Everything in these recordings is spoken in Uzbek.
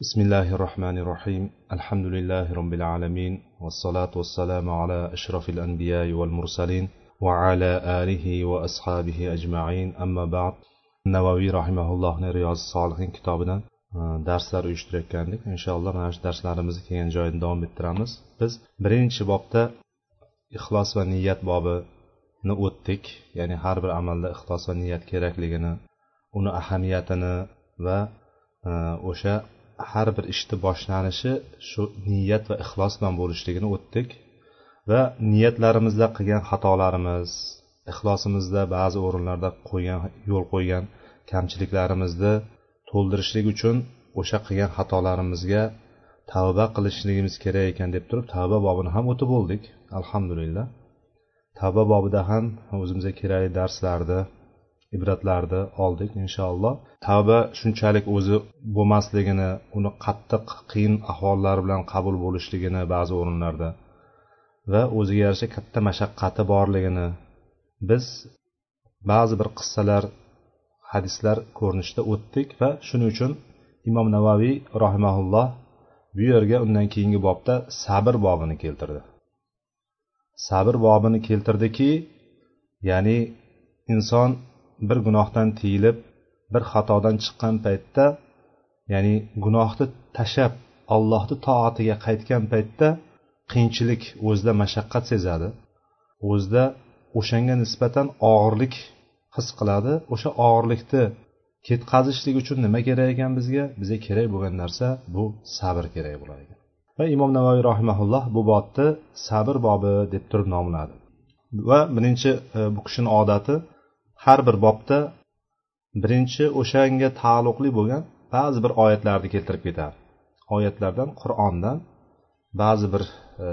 بسم الله الرحمن الرحيم الحمد لله رب العالمين والصلاة والسلام على أشرف الأنبياء والمرسلين وعلى آله وأصحابه أجمعين أما بعد navoiy rahimaullohni riyozi solihin kitobidan darslar uyushtirayotgandik inshaalloh mana shu darslarimizni kelgan joyida davom ettiramiz biz birinchi bobda ixlos va niyat bobini o'tdik ya'ni har bir amalda ixlos va niyat kerakligini uni ahamiyatini va o'sha har bir ishni boshlanishi shu niyat va ixlos bilan bo'lishligini o'tdik. Va niyatlarimizda qilgan xatolarimiz ixlosimizda ba'zi o'rinlarda qo'ygan yo'l qo'ygan kamchiliklarimizni to'ldirishlik uchun o'sha qilgan xatolarimizga tavba qilishligimiz kerak ekan deb turib tavba bobini ham o'tib bo'ldik alhamdulillah. Tavba bobida ham o'zimizga kerakli darslarni ibratlarni oldik inshaalloh. Tavba shunchalik o'zi bo'lmasligini uni qattiq qiyin ahvollar bilan qabul bo'lishligini ba'zi o'rinlarda va o'ziga yarasha katta mashaqqati borligini biz ba'zi bir qissalar hadislar ko'rinishida o'tdik va shuning uchun imom navaviy rahimaulloh bu yerga undan keyingi bobda sabr bobini keltirdi. Sabr bobini keltirdiki ya'ni inson bir gunohdan tiyilib bir xatodan chiqqan paytda ya'ni gunohni tashlab allohni toatiga qaytgan paytda qiyinchilik o'zida mashaqqat sezadi. O'zida o'shanga nisbatan og'irlik his qiladi. O'sha og'irlikni ketkazishlik uchun nima kerak ekan bizga? Bizga kerak bo'lgan narsa bu sabr kerak bo'lar ekan. Va imom navoiy rahimaulloh bu bobni sabr bobi deb turib nomladi. Va birinchi e, bu kishini odati har bir bobda birinchi o'shanga taalluqli bo'lgan ba'zi bir oyatlarni keltirib ketadi oyatlardan qur'ondan ba'zi bir e,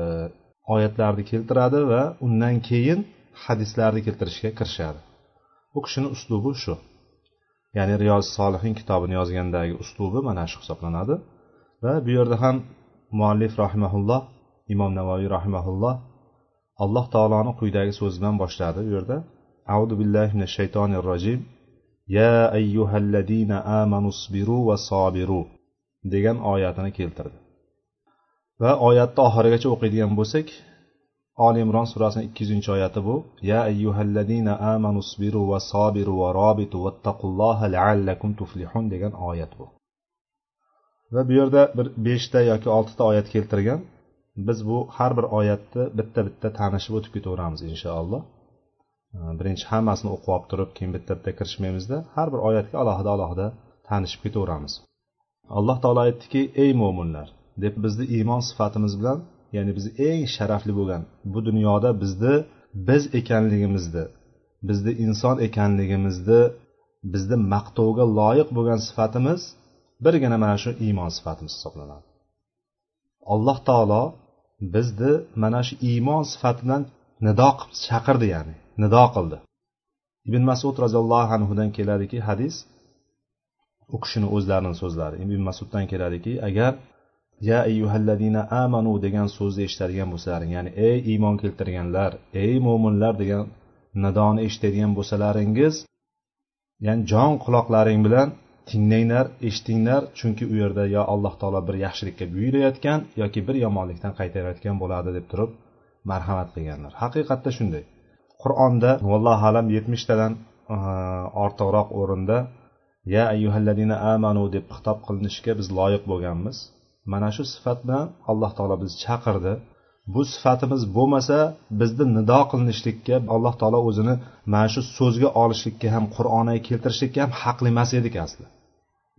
oyatlarni keltiradi va undan keyin hadislarni keltirishga kirishadi. Bu kishini uslubi shu. Ya'ni riyoz solihin kitobini yozgandagi uslubi mana shu hisoblanadi. Va bu yerda ham muallif rahimaulloh imom navoiy rahimaulloh alloh taoloni quyidagi so'zi bilan boshladi. Bu yerda أعوذ بالله minash shaytonir الرجيم ya ayyuhallazina amanu sabiru va وصابروا degan oyatini keltirdi. Va oyatni oxirigacha o'qiydigan bo'lsak oli imron surasini ikki yuzinchi oyati bu. Ya ayyuhallazina amanu sabiru va sobiru va robitu vattaqulloha laallakum tuflihun degan oyat bu. Va bu yerda bir beshta yoki oltita oyat keltirgan. Biz bu har bir oyatni bitta bitta tanishib o'tib ketaveramiz inshaalloh. Э, birinchi hammasini o'qib olib turib keyin bitta bitta kirishmaymizda har bir oyatga alohida alohida tanishib ketaveramiz. Alloh taolo aytdiki ey mo'minlar deb bizni iymon sifatimiz bilan ya'ni bizni eng sharafli bo'lgan bu dunyoda bizni biz ekanligimizni bizni inson ekanligimizni bizni maqtovga loyiq bo'lgan sifatimiz birgina mana shu iymon sifatimiz hisoblanadi. Alloh taolo bizni mana shu iymon sifatidan nido qilib chaqirdi ya'ni nido qildi. Ibn masud roziyallohu anhudan keladiki hadis u kishini o'zlarini so'zlari. Ibn masuddan keladiki agar ya ayyuhallazina amanu degan so'zni eshitadigan bo'lsalaring ya'ni ey iymon keltirganlar ey mo'minlar degan nidoni eshitadigan bo'lsalaringiz ya'ni jon quloqlaring bilan tinglanglar eshitinglar chunki u yerda yo alloh taolo bir yaxshilikka buyurayotgan yoki bir yomonlikdan qaytarayotgan bo'ladi deb turib marhamat qilganlar. Haqiqatda shunday. Qur'onda vallohu alam yetmishtadan uh, ortiqroq o'rinda ya ayyuhalladina amanu deb xitob qilinishga biz loyiq bo'lganmiz. Mana shu sifat bilan alloh taolo bizni chaqirdi. Bu sifatimiz bo'lmasa bizni nido qilinishlikka alloh taolo o'zini mana shu so'zga olishlikka ham qur'onga keltirishlikka ham haqli emas edik asli.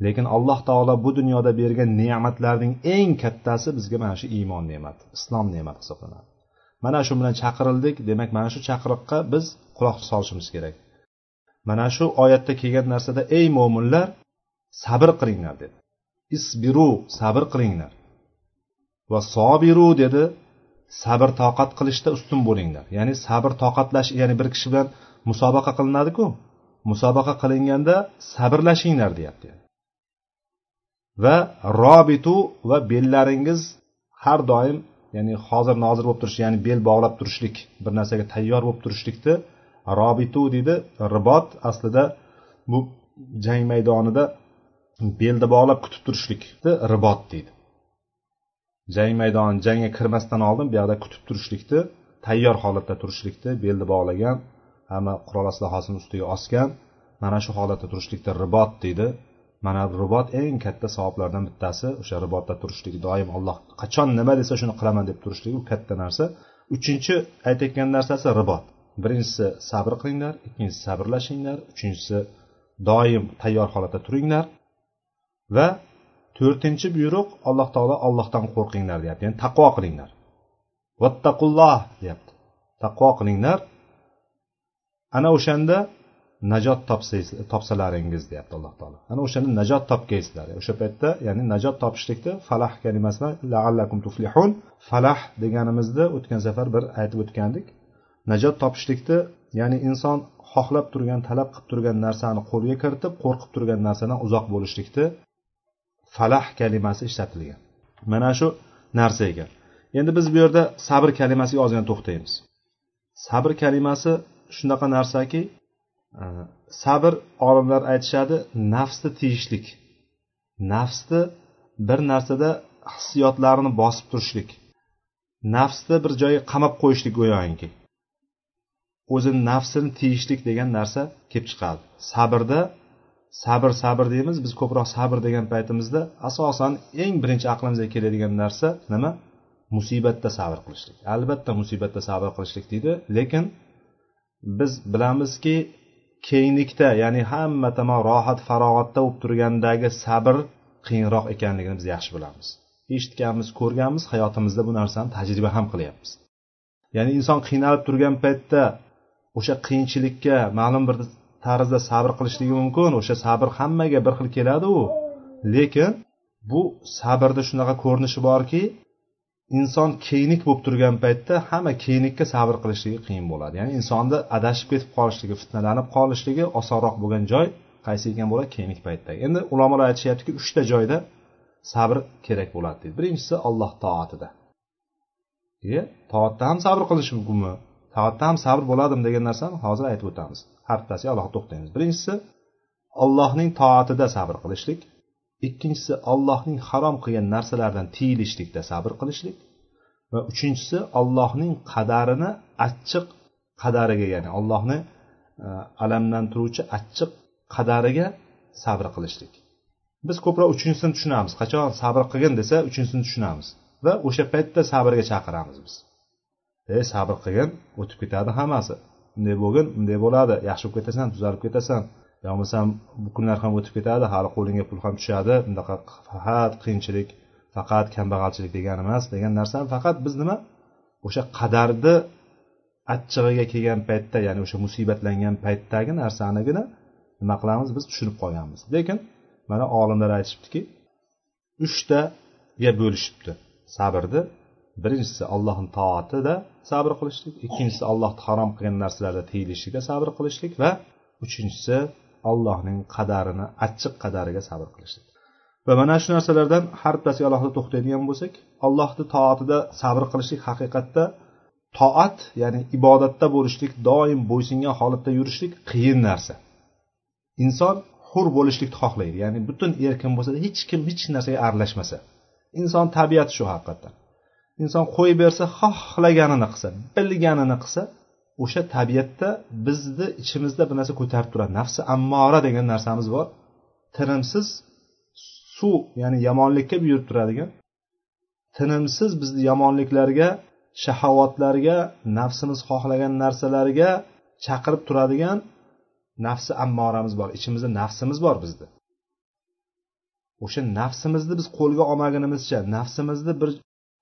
Lekin alloh taolo bu dunyoda bergan ne'matlarning eng kattasi bizga mana shu iymon ne'mati islom ne'mati hisoblanadi. Mana shu bilan chaqirildik demak mana shu chaqiriqqa biz quloq solishimiz kerak. Mana shu oyatda kelgan narsada ey mo'minlar sabr qilinglar dedi. Isbiru sabr qilinglar. Va sobiru dedi sabr toqat qilishda ustun bo'linglar. Ya'ni sabr toqatlash ya'ni bir kishi bilan musobaqa qilinadiku. Musobaqa qilinganda sabrlashinglar deyapti. Va robitu va bellaringiz har doim ya'ni hozir nozir bo'lib turish ya'ni bel bog'lab turishlik bir narsaga tayyor bo'lib turishlikni robitu deydi ribot aslida bu jang maydonida belda bog'lab kutib turishlikni ribot deydi. Jang maydoni jangga kirmasdan oldin bu yoqda kutib turishlikni tayyor holatda turishlikni belni bog'lagan hamma qurol aslahasini ustiga osgan mana shu holatda turishlikni ribot deydi. Mana ribot eng katta savoblardan bittasi o'sha ribotda turishlik doim alloh qachon nima desa shuni qilaman deb turishlik bu katta narsa. Uchinchi aytayotgan narsasi ribot birinchisi sabr qilinglar ikkinchisi sabrlashinglar uchinchisi doim tayyor holatda turinglar va to'rtinchi buyruq alloh taolo ollohdan qo'rqinglar deyapti. Ya'ni taqvo qilinglar. Vattaqulloh deyapti. Taqvo qilinglar. Ana o'shanda najot topsalaringiz deyapti alloh taolo. Ana o'shani najot topgaysizlar. O'sha paytda ya'ni najot topishlikda falah kalimasi bilan laallakum tuflihun. Falah deganimizda o'tgan safar bir aytib o'tgandik. Najot topishlikda ya'ni inson xohlab turgan talab qilib turgan narsani qo'lga kiritib qo'rqib turgan narsadan uzoq bo'lishlikda falah kalimasi ishlatilgan. Mana shu narsa ekan endi biz bu yerda sabr kalimasiga ozgina to'xtaymiz. Sabr kalimasi shunaqa narsaki Э, sabr olimlar aytishadi nafsni tiyishlik. Nafsni bir narsada hissiyotlarini bosib turishlik. Nafsni bir joyga qamab qo'yishlik go'yoki o'zini nafsini tiyishlik degan narsa kelib chiqadi. Sabrda sabr sabr deymiz biz ko'proq sabr degan paytimizda asosan eng birinchi aqlimizga keladigan narsa nima? Musibatda sabr qilishlik. Albatta musibatda sabr qilishlik deydi lekin biz bilamizki kenglikda ya'ni hamma tomon rohat farog'atda bo'lib turgandagi sabr qiyinroq ekanligini biz yaxshi bilamiz. Eshitganmiz ko'rganmiz hayotimizda bu narsani tajriba ham qilyapmiz. Ya'ni inson qiynalib turgan paytda o'sha qiyinchilikka ma'lum bir tarzda sabr qilishligi mumkin o'sha sabr hammaga bir xil keladi u lekin bu sabrda shunaqa ko'rinishi borki inson keynik bo'lib turgan paytda hamma keynikka sabr qilishligi qiyin bo'ladi. Ya'ni insonni adashib ketib qolishligi fitnalanib qolishligi osonroq bo'lgan joy qaysi ekan bo'ladi? Keyingi paytda. Endi ulamolar aytishyaptiki uchta joyda sabr kerak bo'ladi deydi. Birinchisi olloh toatida. E toatda ham sabr qilish mumkinmi? Toatda ham sabr bo'ladimi degan narsani hozir aytib o'tamiz. Har bittasiga alohida to'xtaymiz. Birinchisi allohning toatida sabr qilishlik. Ikkinchisi allohning harom qilgan narsalardan tiyilishlikda sabr qilishlik. Va uchinchisi allohning qadarini achchiq qadariga ya'ni allohni e, alamlantiruvchi achchiq qadariga sabr qilishlik. Biz ko'proq uchinchisini tushunamiz. Qachon sabr qilgin desa uchinchisini tushunamiz. Va o'sha paytda sabrga chaqiramiz biz. E sabr qilgin o'tib ketadi hammasi. Bunday bo'lgin bunday bo'ladi. Yaxshi bo'lib ketasan tuzalib ketasan. Yo bo'lmasam bu kunlar ham o'tib ketadi hali qo'lingga pul ham tushadi. Bunaqa faqat qiyinchilik faqat kambag'alchilik degani emas degan narsa faqat biz nima? O'sha qadarni achchig'iga kelgan paytda ya'ni o'sha musibatlangan paytdagi narsanigina nima qilamiz? Biz tushunib qolganmiz. Lekin mana olimlar aytishibdiki uchtaga bo'lishibdi. Sabrni birinchisi allohni toatida sabr qilishlik ikkinchisi alloh harom qilgan narsalarda tiyilishlikda sabr qilishlik va uchinchisi allohning qadarini achchiq qadariga sabr qilishlik va mana shu narsalardan har bittasiga alohida to'xtaydigan bo'lsak allohni toatida sabr qilishlik haqiqatda toat ya'ni ibodatda bo'lishlik doim bo'ysungan holatda yurishlik qiyin narsa. Inson hur bo'lishlikni xohlaydi ya'ni butun erkin bo'lsa hech kim hech narsaga aralashmasa. Inson tabiati shu haqiqatdan. Inson qo'yib bersa xohlaganini qilsa bilganini qilsa o'sha tabiatda bizni ichimizda bir narsa ko'tarib turadi. Nafsi ammora degan narsamiz bor. Tinimsiz suv ya'ni yomonlikka buyurib turadigan tinimsiz bizni yomonliklarga shahovatlarga nafsimiz xohlagan narsalarga chaqirib turadigan nafsi ammoramiz bor. Ichimizda nafsimiz bor bizni o'sha nafsimizni biz qo'lga olmagunimizcha nafsimizni bir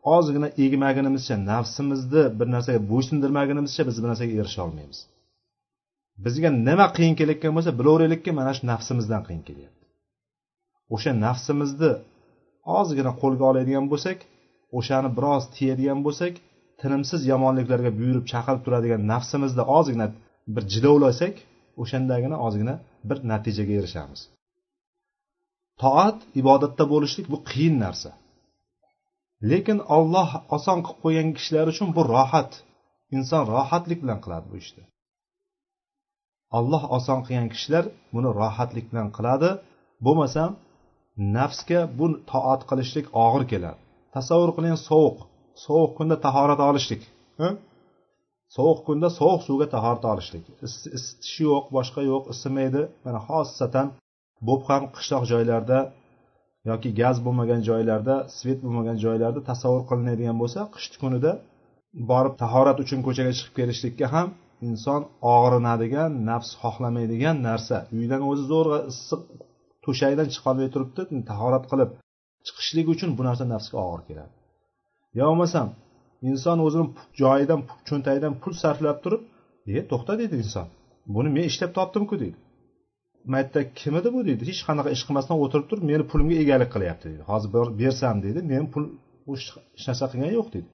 ozgina egmagunimizcha nafsimizni bir narsaga bo'ysundirmagunimizcha biz bir narsaga erisha olmaymiz. Bizga nima qiyin kelayotgan bo'lsa bilaveraylikki mana shu nafsimizdan qiyin kelyapti. O'sha nafsimizni ozgina qo'lga oladigan bo'lsak o'shani biroz tiyadigan bo'lsak tinimsiz yomonliklarga buyurib chaqirib turadigan nafsimizni ozgina bir jilovlasak o'shandagina ozgina bir natijaga erishamiz. Toat ibodatda bo'lishlik bu qiyin narsa. Lekin olloh oson qilib qo'ygan kishilar uchun bu rohat. Inson rohatlik bilan qiladi bu ishni. Olloh oson qilgan kishilar buni rohatlik bilan qiladi. Bo'lmasam nafsga bu toat qilishlik og'ir keladi. Tasavvur qiling sovuq. Sovuq kunda tahorat olishlik sovuq kunda sovuq suvga tahorat olishlik. Isitish yo'q boshqa yo'q isimaydi. Mana xosatan bo'lib ham qishloq joylarda yoki gaz bo'lmagan joylarda svet bo'lmagan joylarda tasavvur qilinadigan bo'lsa qish kunida borib tahorat uchun ko'chaga chiqib kelishlikka ham inson og'rinadigan nafs xohlamaydigan narsa. Uydan o'zi zo'rg'a issiq to'shakdan chiqolmay turibdi tahorat qilib chiqishlik uchun bu narsa nafsga og'ir keladi. Yo bo'lmasam inson o'zini joyidan cho'ntagidan pul sarflab turib e to'xta deydi inson. Buni men ishlab topdimku deydi. Maytda kim edi bu deydi. Hech qanaqa ish qilmasdan o'tirib turib meni pulimga egalik qilyapti deydi. Hozir bersam deydi men pul hech narsa qilgani yo'q deydi.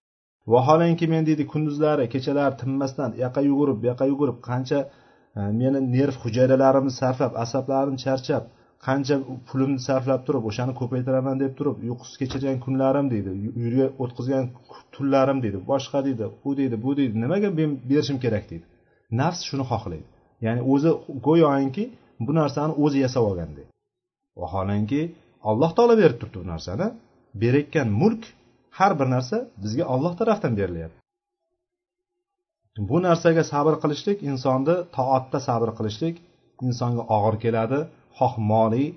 Vaholanki men deydi kunduzlari kechalari tinmasdan u yoqqa yugurib bu yoqqa yugurib qancha e, meni nerv hujayralarimni sarflab asablarim charchab qancha pulimni sarflab turib o'shani ko'paytiraman deb turib uyqusiz kechirgan kunlarim deydi uyga o'tkazgan tunlarim deydi boshqa deydi u deydi bu deydi nimaga men berishim kerak deydi. Nafs shuni xohlaydi. Ya'ni o'zi go'yoki bu narsani o'zi yasab olgandek vaholanki alloh taolo berib turibdi bu narsani. Berayotgan mulk har bir narsa bizga olloh tarafdan berilyapti. Bu narsaga sabr qilishlik insonni toatda sabr qilishlik insonga og'ir keladi. Xoh moliy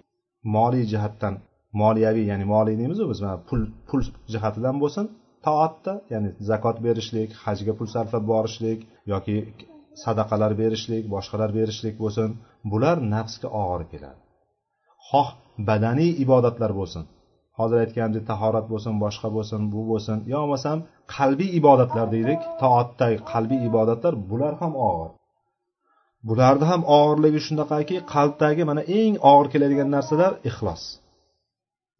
moliy jihatdan moliyaviy ya'ni moliy deymizu biz mana pul pul jihatidan bo'lsin toatda ya'ni zakot berishlik hajga pul sarflab borishlik yoki sadaqalar berishlik boshqalar berishlik bo'lsin. Bular nafsga og'ir keladi. Xoh badaniy ibodatlar bo'lsin. Hozir aytganimdek tahorat bo'lsin boshqa bo'lsin bu bo'lsin yo bo'lmasam qalbiy ibodatlar deylik toatdagi qalbiy ibodatlar bular ham og'ir. Bularni ham og'irligi shunaqaki qalbdagi mana eng og'ir keladigan narsalar ixlos.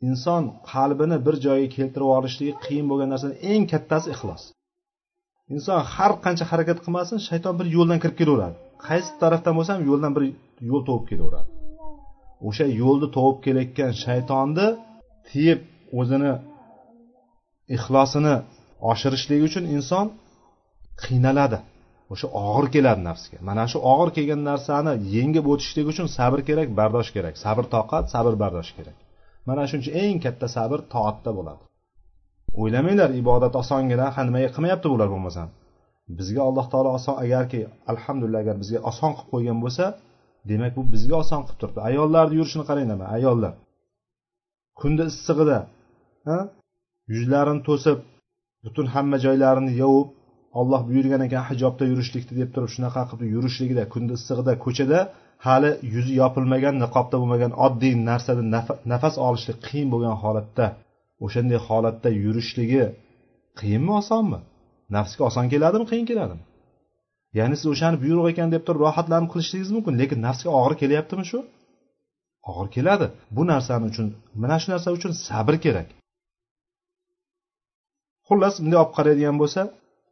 Inson qalbini bir joyga keltirib olishligi qiyin bo'lgan narsani eng kattasi ixlos. Inson har qancha harakat qilmasin shayton bir yo'ldan kirib kelaveradi. Qaysi tarafdan bo'lsa ham yo'ldan bir yo'l topib kelaveradi o'sha yo'lni topib kelayotgan shaytonni tiyib o'zini ixlosini oshirishligi uchun inson qiynaladi. O'sha og'ir keladi nafsga. Mana shu og'ir kelgan narsani yengib o'tishlik uchun sabr kerak bardosh kerak. Sabr toqat sabr bardosh kerak. Mana shuning uchun eng katta sabr toatda bo'ladi. O'ylamanglar ibodat osongina ha nimaga qilmayapti bular bo'lmasam? Bizga alloh taolo oson agarki alhamdulillah agar bizga oson qilib qo'ygan bo'lsa demak bu bizga oson qilib turibdi. Ayollarni yurishini qaranglar mana ayollar. Kunda issig'ida yuzlarini to'sib butun hamma joylarini yovib olloh buyurgan ekan hijobda yurishlikni deb turib shunaqa qilib yurishligida kunda issig'ida ko'chada hali yuzi yopilmagan niqobda bo'lmagan oddiy narsada nafas olishlik qiyin bo'lgan holatda o'shanday holatda yurishligi qiyinmi osonmi? Nafsga oson keladimi qiyin keladimi? Ya'ni siz o'shani buyruq ekan deb turib rohatlanib qilishligingiz mumkin lekin nafsga og'ir kelyaptimi shu? Og'ir keladi. Bu narsani uchun mana shu narsa uchun sabr kerak. Xullas bunday olib qaraydigan bo'lsa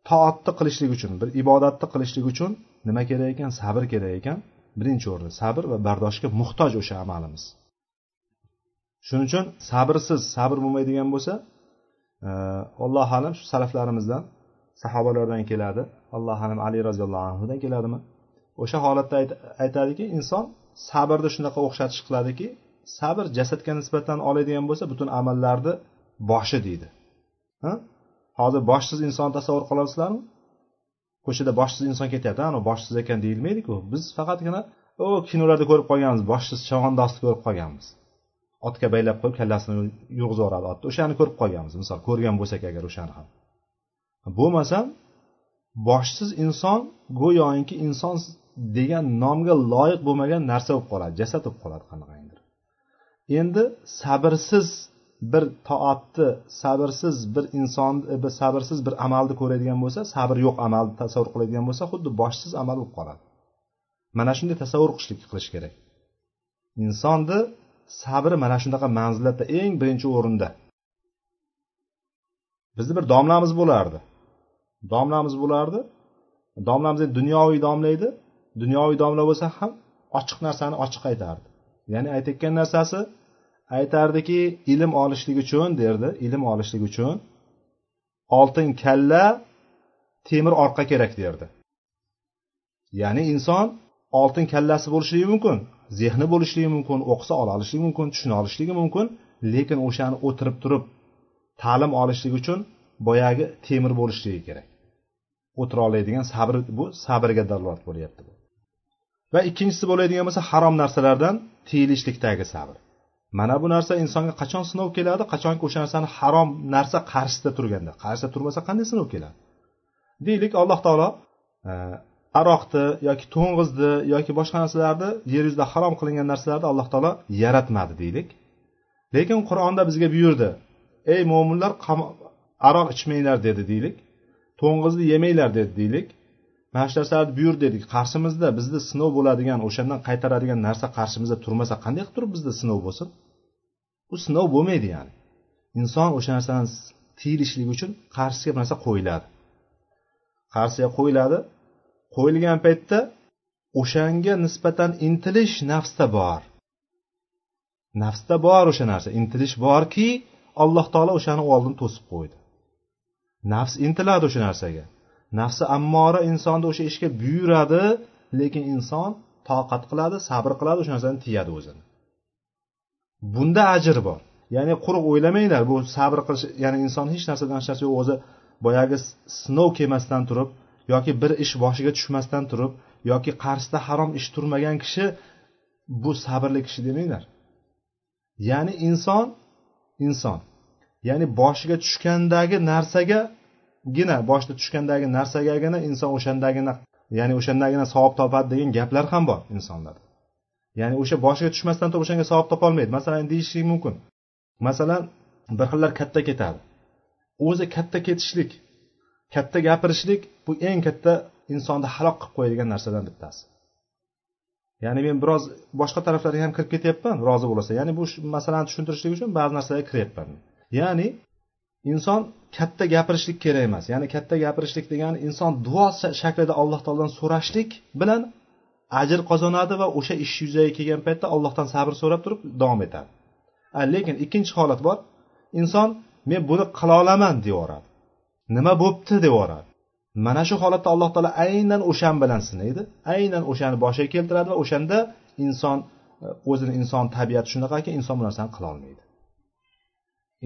toatni qilishlik uchun bir ibodatni qilishlik uchun nima kerak ekan? Sabr kerak ekan. Birinchi o'rinda sabr va bardoshga muhtoj o'sha amalimiz. Shuning uchun sabrsiz sabr bo'lmaydigan bo'lsa alloh alam shu salaflarimizdan sahobalardan keladi. Alloh alam ali roziyallohu anhudan keladimi? O'sha holatda aytadiki inson sabrni shunaqa o'xshatish qiladiki sabr jasadga nisbatan oladigan bo'lsa butun amallarni boshi deydi. Hozir boshsiz inson tasavvur qilasizlarmi ko'chada boshsiz inson ketyapti anavi boshsiz ekan deyilmaydiku. Biz faqatgina o kinolarda ko'rib qolganmiz boshsiz chavandozni ko'rib qolganmiz. Otga baylab qo'yib kallasini yurg'izib yuboradi otni o'shani ko'rib qolganmiz. Misol ko'rgan bo'lsak agar o'shani ham. Bo'lmasam boshsiz inson go'yoki inson degan nomga loyiq bo'lmagan narsa bo'lib qoladi jasad bo'lib qoladi qanaqadir endi sabrsiz bir toatni sabrsiz bir inson e, bir sabrsiz bir amalni ko'radigan bo'lsa sabr yo'q amalni tasavvur qiladigan bo'lsa xuddi boshsiz amal bo'lib qoladi. Mana shunday tasavvur qilishlik qilish kerak. Insonni sabri mana shunaqa manzilatda eng birinchi o'rinda. Bizni bir domlamiz bo'lardi. Domlamiz bo'lardi. Domlamiz dunyoviy domla edi dunyoviy domla bo'lsa ham ochiq narsani ochiq aytardi. Ya'ni aytayotgan narsasi aytardiki ilm olishlik uchun derdi. Ilm olishlik uchun oltin kalla temir orqa kerak derdi. Ya'ni inson oltin kallasi bo'lishligi mumkin zehni bo'lishligi mumkin o'qisa ola olishligi mumkin tushuna olishligi mumkin lekin o'shani o'tirib turib ta'lim olishlik uchun boyagi temir bo'lishligi kerak. O'tira oladigan sabr bu sabrga dalolat bo'lyapti va ikkinchisi bo'ladigan bo'lsa harom narsalardan tiyilishlikdagi sabr. Mana bu narsa insonga qachon sinov keladi qachonki o'sha narsani harom narsa qarshisida turganda. Qarshisida turmasa qanday sinov keladi? Deylik alloh taolo e, aroqni yoki to'ng'izni yoki boshqa narsalarni yer yuzida harom qilingan narsalarni alloh taolo yaratmadi deylik. Lekin qur'onda bizga buyurdi ey mo'minlar aroq ichmanglar dedi deylik. To'ng'izni yemanglar dedi deylik. Mana shu narsalarni buyur dedik qarshimizda bizni sinov bo'ladigan o'shandan qaytaradigan narsa qarshimizda turmasa qanday qilib turib bizda sinov bo'lsin? Bu sinov bo'lmaydi ya'ni. Inson o'sha narsadan tiyilishligi uchun qarshisiga bir narsa qo'yiladi. Qarshisiga qo'yiladi. Qo'yilgan paytda o'shanga nisbatan intilish nafsda bor. Nafsda bor o'sha narsa intilish borki alloh taolo o'shani oldini to'sib qo'ydi. Nafs intiladi o'sha narsaga. Nafsi ammora insonni o'sha ishga buyuradi lekin inson toqat qiladi sabr qiladi o'sha narsani tiyadi o'zini. Bunda ajr bor. Ya'ni quruq o'ylamanglar bu sabr qilish ya'ni inson hech narsadan hech narsa yo'q o'zi boyagi sinov kelmasdan turib yoki bir ish boshiga tushmasdan turib yoki qarshisida harom ish turmagan kishi bu sabrli kishi demanglar. Ya'ni inson inson. Ya'ni boshiga tushgandagi narsagagina boshida tushgandagi narsagagina inson o'shandagina ya'ni o'shandagina savob topadi degan gaplar ham bor insonlarda. Ya'ni o'sha boshiga tushmasdan turib o'shanga savob topolmaydi masalan deyishlik mumkin. Masalan bir xillar katta ketadi. O'zi katta ketishlik katta gapirishlik bu eng katta insonni halok qilib qo'yadigan narsadan bittasi. Ya'ni men biroz boshqa taraflarga ham kirib ketyapman rozi bo'lsa ya'ni bu masalani tushuntirishlik uchun ba'zi narsalarga kiryapman. Ya'ni inson katta gapirishlik kerak emas. Ya'ni katta gapirishlik degani inson duo shaklida alloh taolodan so'rashlik bilan ajr qozonadi va o'sha ish yuzaga kelgan paytda allohdan sabr so'rab turib davom etadi. Lekin ikkinchi holat bor. Inson men buni qila olaman deyaveradi nima bo'pti? deyaveradi mana shu holatda alloh taolo aynan o'shan bilan sinaydi. Aynan o'shani boshiga keltiradi va o'shanda inson e, o'zini inson tabiati shunaqaki inson bu narsani qilolmaydi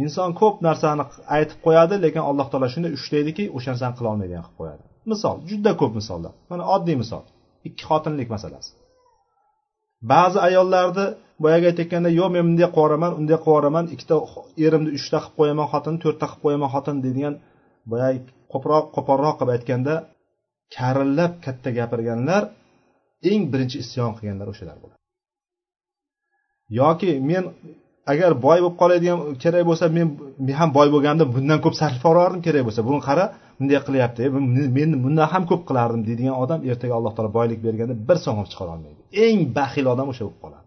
inson ko'p narsani aytib qo'yadi lekin alloh taolo shunday ushlaydiki o'sha narsani qilolmaydigan qilib qo'yadi. Misol juda ko'p misollar. Mana oddiy misol. Ikki xotinlik masalasi. Ba'zi ayollarni boyagi aytayotganda yo'q men bunday qilib yuboraman unday qilib yuboraman ikkita erimni uchta qilib qo'yaman xotin to'rtta qilib qo'yaman xotin deydigan boyagi qo'proq qo'polroq qilib aytganda karillab katta gapirganlar eng birinchi isyon qilganlar o'shalar bo'ladi. Yoki men agar boy bo'lib qoladigan kerak bo'lsa men ham boy bo'lganimda bundan ko'p sarflab yuborardim kerak bo'lsa. Buni qara bunday qilyapti. Men bundan ham ko'p qilardim deydigan odam ertaga alloh taolo boylik berganda bir so'm ham chiqara olmaydi. Eng baxil odam o'sha bo'lib qoladi.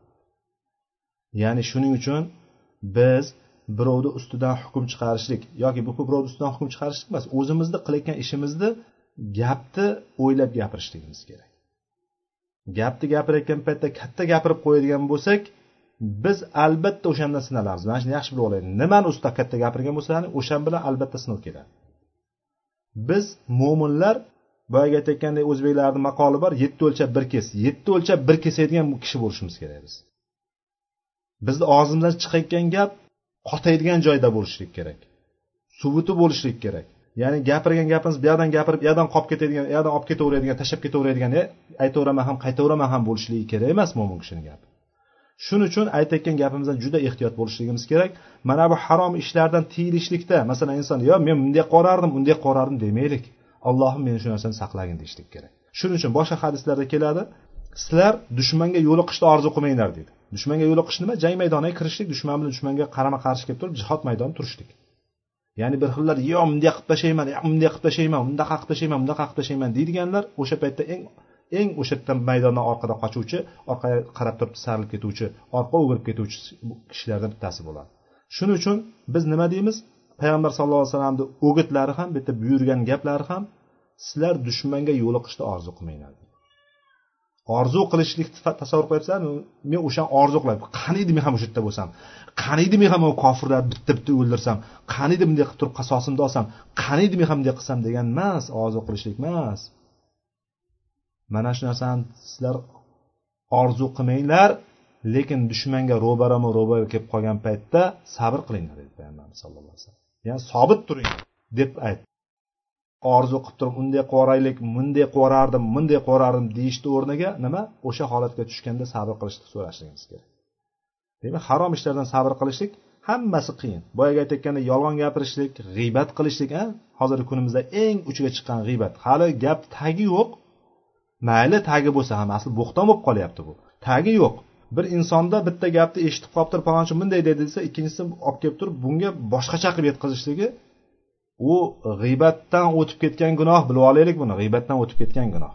Ya'ni shuning uchun biz birovni ustidan hukm chiqarishlik yoki bu birovni ustidan hukm chiqarishlik emas o'zimizni qilayotgan ishimizni gapni o'ylab gapirishligimiz kerak. Gapni gapirayotgan paytda katta gapirib qo'yadigan bo'lsak biz albatta o'shandan sinalamiz mana shuni yaxshi bilib olaylik nimani ustida katta gapirgan bo'lsalaring o'shan bilan albatta sinov keladi. Biz mo'minlar boyagi aytayotgandek o'zbeklarni maqoli bor yetti o'lchab bir kes yetti o'lchab bir kesadigan kishi bo'lishimiz kerak biz. Bizni og'zimizdan chiqayotgan gap qotaydigan joyda bo'lishlik kerak. Subuti bo'lishlik kerak. Ya'ni gapirgan gapimiz bu yoqdan gapirib u yoqdan qolib ketadigan u yoqdan olib ketaveradigan tashlab ketaveradigan e, aytaveraman ham qaytaveraman ham bo'lishligi kerak emas mo'min kishini gapi. Shuning uchun aytayotgan gapimizdan juda ehtiyot bo'lishligimiz kerak. Mana bu harom ishlardan tiyilishlikda masalan inson yo men bunday qorardim bunday qorardim demaylik. Allohim meni shu narsani saqlagin deyishlik kerak. Shuning uchun boshqa hadislarda keladi. Sizlar dushmanga yo'liqishni orzu qilmanglar deydi dushmanga yo'liqish nima? Jang maydoniga kirishlik dushman bilan dushmanga qarama qarshi kelib turib jihod maydonida turishlik. Ya'ni bir xillar yo bunday qilib tashlayman bunday qilib tashlayman bundaqa qilib tashlayman bundaqa qilib tashlayman deydiganlar o'sha paytda eng eng o'sha yerdan maydondan orqada qochuvchi orqaga qarab turib sarilib ketuvchi orqa o'girib ketuvchi kishilardan bittasi bo'ladi. Shuning uchun biz nima deymiz? Payg'ambar sallallohu alayhi vasallamni o'gitlari ham bu yerda buyurgan gaplari ham sizlar dushmanga yo'liqishni orzu qilmanglar orzu qilishlikni tasavvur qilyapsizlarmi men o'shani orzu qilaman. Qaniydi men ham o'sha yerda bo'lsam? Qaniydi men ham u kofirlarni bitta bitta o'ldirsam? Qaniydi bunday qilib turib qasosimni olsam? Qaniydi men ham bunday qilsam degan emas orzu qilishlik emas. Mana shu narsani sizlar orzu qilmanglar lekin dushmanga ro'barama ro'bara kelib qolgan paytda sabr qilinglar dedi payg'ambarimiz sallallohu alayhi vasallam. Ya'ni sobit turing deb ayt orzu qilib turib unday qilib yuboraylik bunday qilib yuborardim bunday qilib yuborardim deyishni o'rniga nima? O'sha holatga tushganda sabr qilishni so'rashligimiz kerak. Demak harom ishlardan sabr qilishlik hammasi qiyin. Boyagi aytayotgandek yolg'on gapirishlik g'iybat qilishlik hozirgi kunimizda eng uchiga chiqqan g'iybat. Hali gap tagi yo'q mayli tagi bo'lsa ham asli bo'xton bo'lib qolyapti bu. Tagi yo'q. Bir insonda bitta gapni eshitib qolibdir palonchi bunday dedi desa ikkinchisi olib kelib turib bunga boshqacha qilib yetkazishligi u g'iybatdan o'tib ketgan gunoh bilib olaylik buni g'iybatdan o'tib ketgan gunoh.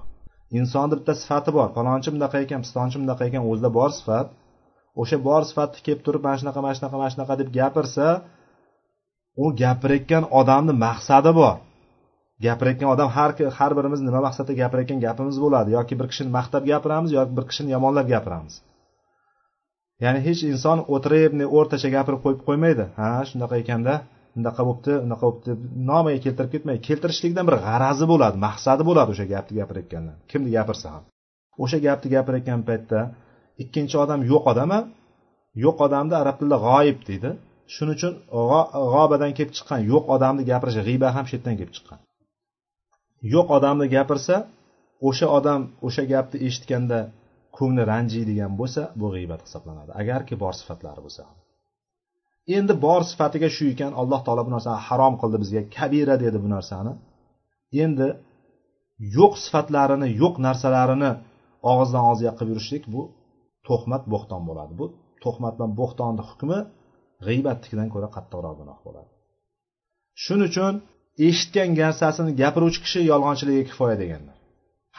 Insonni bitta sifati bor palonchi bunaqa ekan pistonchi bunaqa ekan o'zida bor sifat. O'sha bor sifatni kelib turib mana shunaqa mana shunaqa mana shunaqa deb gapirsa u gapirayotgan odamni maqsadi bor. Gapirayotgan odam har har birimiz nima maqsadda gapirayotgan gapimiz bo'ladi. Yoki bir kishini maqtab gapiramiz yoki bir kishini yomonlab gapiramiz. Ya'ni hech inson o'tirib o'rtacha gapirib qo'yib qo'ymaydi. Ha shunaqa ekanda bunaqa bo'libdi unaqa bo'libdi nomiga keltirib ketmaydi keltirishlikdan bir g'arazi bo'ladi maqsadi bo'ladi o'sha gapni gapirayotganda. Kimni gapirsa ham. O'sha gapni gapirayotgan paytda ikkinchi odam yo'q odam yo'q odamni arab tilida g'oyib deydi. Shuning uchun g'obadan kelib chiqqan yo'q odamni gapirish g'iyba ham shu yerdan kelib chiqqan. Yo'q odamni gapirsa o'sha odam o'sha gapni eshitganda ko'ngli ranjiydigan bo'lsa bu g'iybat hisoblanadi. Agarki bor sifatlari bo'lsa endi bor sifatiga shu ekan alloh taolo bu narsani harom qildi bizga kabira dedi bu narsani. Endi yo'q sifatlarini yo'q narsalarini og'izdan og'izga qilib yurishlik bu to'xmat bo'xton bo'ladi. Bu to'xmat bilan bo'xtonni hukmi g'iybatnikidan ko'ra qattiqroq gunoh bo'ladi. Shuning uchun eshitgan narsasini gapiruvchi kishi yolg'onchiligiga kifoya deganlar.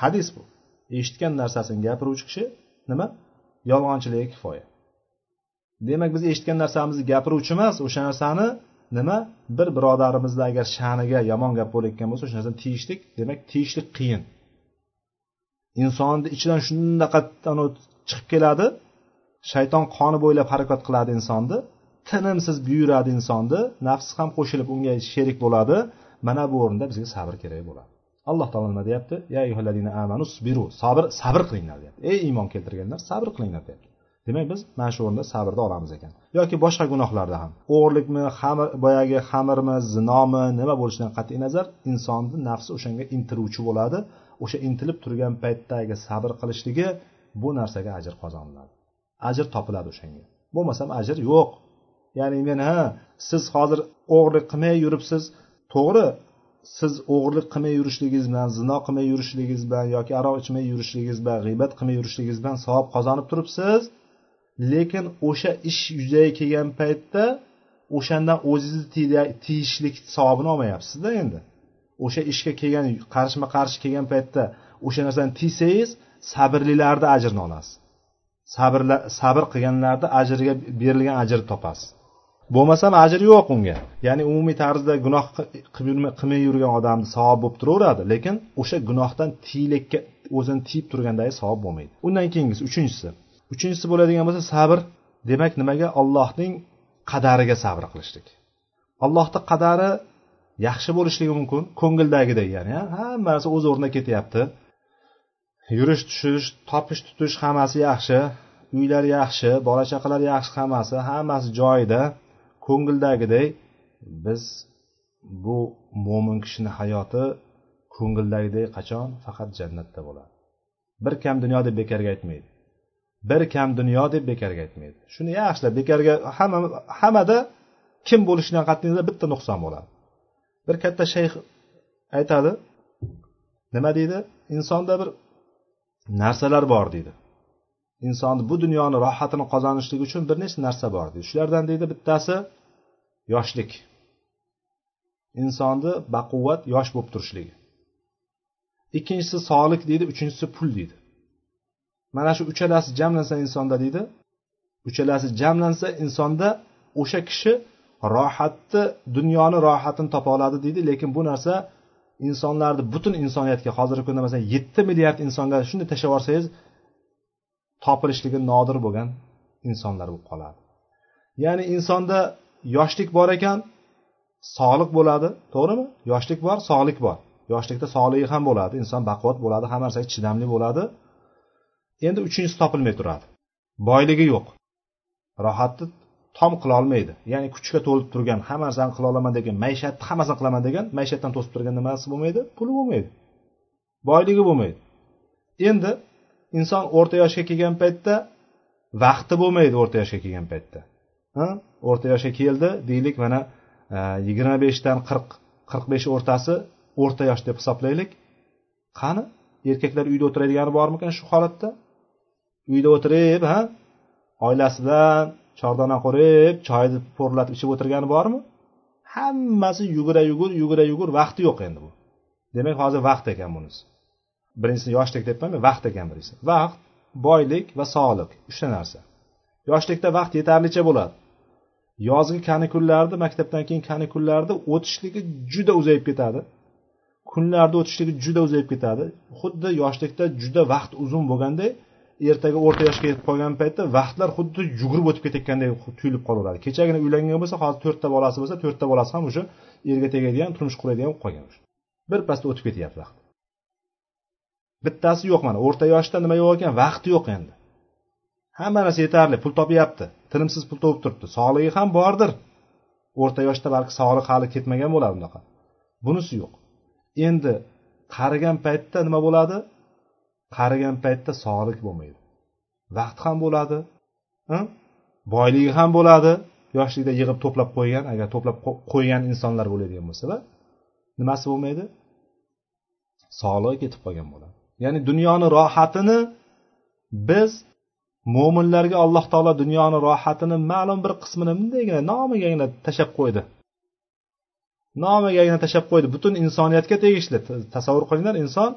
Hadis bu. Eshitgan narsasini gapiruvchi kishi nima? Yolg'onchiligiga kifoya. Demak biz eshitgan narsamizni gapiruvchi emas o'sha narsani nima? Bir birodarimizni agar sha'niga yomon gap bo'layotgan bo'lsa o'sha narsani tiyishlik demak tiyishlik qiyin. Insonni ichidan shundaqa chiqib keladi shayton qoni bo'ylab harakat qiladi insonni tinimsiz buyuradi insonni nafsi ham qo'shilib unga sherik bo'ladi mana bu o'rinda bizga sabr kerak bo'ladi. Alloh taolo nima deyapti? Ya amanu sabiru sabr sabr qilinglar deyapti. Ey iymon keltirganlar sabr qilinglar deyapti. Demak biz mana shu o'rinda sabrni olamiz ekan. Yoki boshqa gunohlarda ham. O'g'irlikmi xamir boyagi xamirmi zinomi nima bo'lishidan qat'iy nazar insonni nafsi o'shanga intiluvchi bo'ladi. O'sha intilib turgan paytdagi sabr qilishligi bu narsaga ajr qozoniladi. Ajr topiladi o'shanga. Bo'lmasam ajr yo'q. Ya'ni men ha siz hozir o'g'irlik qilmay yuribsiz to'g'ri siz o'g'irlik qilmay yurishligingiz bilan zino qilmay yurishligingiz bilan yoki aroq ichmay yurishligingiz bilan g'iybat qilmay yurishligingiz bilan savob qozonib turibsiz. Lekin o'sha ish yuzaga kelgan paytda o'shandan o'zingizni tiyishlik savobini olmayapsizda endi. O'sha ishga kelgan qarshima qarshi kelgan paytda o'sha narsani tiysangiz sabrlilarni ajrini olasiz. Sabr sabr qilganlarni ajriga berilgan ajrni topasiz. Bo'lmasam ajri yo'q unga. Ya'ni umumiy tarzda gunoh qilmay yurgan odamni savob bo'lib turaveradi lekin o'sha gunohdan tiyilikka o'zini tiyib turgandagi savob bo'lmaydi. Undan keyingisi uchinchisi. Uchinchisi bo'ladigan bo'lsa sabr demak nimaga? Allohning qadariga sabr qilishlik. Allohni qadari yaxshi bo'lishligi mumkin ko'ngildagidek ya'ni hamma narsa o'z o'rnida ketyapti. Yurish tushish topish tutish hammasi yaxshi uylar yaxshi bola chaqalar yaxshi hammasi hammasi joyida. Ko'ngildagidek biz bu mo'min kishini hayoti ko'ngildagidek qachon? Faqat jannatda bo'ladi. Bir kam dunyo deb bekorga aytmaydi. Bir kam dunyo deb bekorga aytmaydi. Shuni yaxshilab bekorga hamma hammada kim bo'lishidan qat'iy nazar bitta nuqson bo'ladi. Bir katta shayx aytadi nima deydi? Insonda bir narsalar bor deydi. Insonni bu dunyoni rohatini qozonishlik uchun bir nechta narsa bor deydi. Shulardan deydi bittasi yoshlik. Insonni baquvvat yosh bo'lib turishligi. Ikkinchisi sog'lik deydi uchinchisi pul deydi. Mana shu uchalasi jamlansa insonda deydi uchalasi jamlansa insonda o'sha kishi rohatni dunyoni rohatini topa oladi deydi lekin bu narsa insonlarni butun insoniyatga hozirgi kunda masalan yetti milliard insonga shunday tashlab yuborsangiz topilishligi nodir bo'lgan insonlar bo'lib qoladi. Ya'ni insonda yoshlik bor ekan sog'liq bo'ladi to'g'rimi? Yoshlik bor sog'lik bor. Yoshlikda sog'ligi ham bo'ladi inson baquvvat bo'ladi hamma narsaga chidamli bo'ladi. Endi uchinchisi topilmay turadi. Boyligi yo'q. Rohatni tom qilolmaydi ya'ni kuchga to'lib turgan hamma narsani qila olaman degan maishatni hammasini qilaman degan maishatdan to'sib turgan nimasi bo'lmaydi? Puli bo'lmaydi. Boyligi bo'lmaydi. Endi inson o'rta yoshga kelgan paytda vaqti bo'lmaydi o'rta yoshga kelgan paytda. O'rta yoshga keldi deylik mana e, yigirma beshdan qirq qirq besh o'rtasi o'rta yosh deb hisoblaylik. Qani? Erkaklar uyda o'tiradigani bormikan shu holatda? Uyda o'tirib ha? Oilasi bilan chordana qurib choyni po'rlatib ichib o'tirgani bormi? Hammasi yugura yugur yugura yugur vaqti yo'q endi bu. Demak hozir vaqt ekan bunisi. Birinchisi yoshlik debmanmi vaqt ekan birinchisi. Vaqt boylik va sog'liq uchta narsa. Yoshlikda vaqt yetarlicha bo'ladi. Yozgi kanikullarda maktabdan keyin kanikullarni o'tishligi juda uzayib ketadi. Kunlarni o'tishligi juda uzayib ketadi. Xuddi yoshlikda juda vaqt uzun bo'lganday ertaga o'rta yoshga yetib qolgan paytda vaqtlar xuddi yugurib o'tib ketayotgandek tuyulib qolaveradi kechagina uylangan bo'lsa hozir to'rtta bolasi bo'lsa to'rtta bolasi ham o'sha erga tegadigan turmush quradigan bo'lib qolgan birpasda o'tib ketyapti vaqt. Bittasi yo'q mana o'rta yoshda nima yo'q ekan vaqti yo'q endi. Hamma narsa yetarli pul topyapti tinimsiz pul topib turibdi. Sog'ligi ham bordir. O'rta yoshda balki sog'liq hali ketmagan bo'ladi unaqa bunisi yo'q. Endi qarigan paytda nima bo'ladi? Qarigan paytda sog'lik bo'lmaydi. Vaqt ham bo'ladi boyligi ham bo'ladi. Yoshlikda yig'ib to'plab qo'ygan agar to'plab qo'ygan insonlar bo'ladigan bo'lsalar nimasi bo'lmaydi? Sog'lig'i ketib qolgan bo'ladi. Ya'ni dunyoni rohatini biz mo'minlarga alloh taolo dunyoni rohatini ma'lum bir qismini bundaygina nomigagina tashlab qo'ydi. Nomigagina tashlab qo'ydi. Butun insoniyatga tegishli. Tasavvur qilinglar inson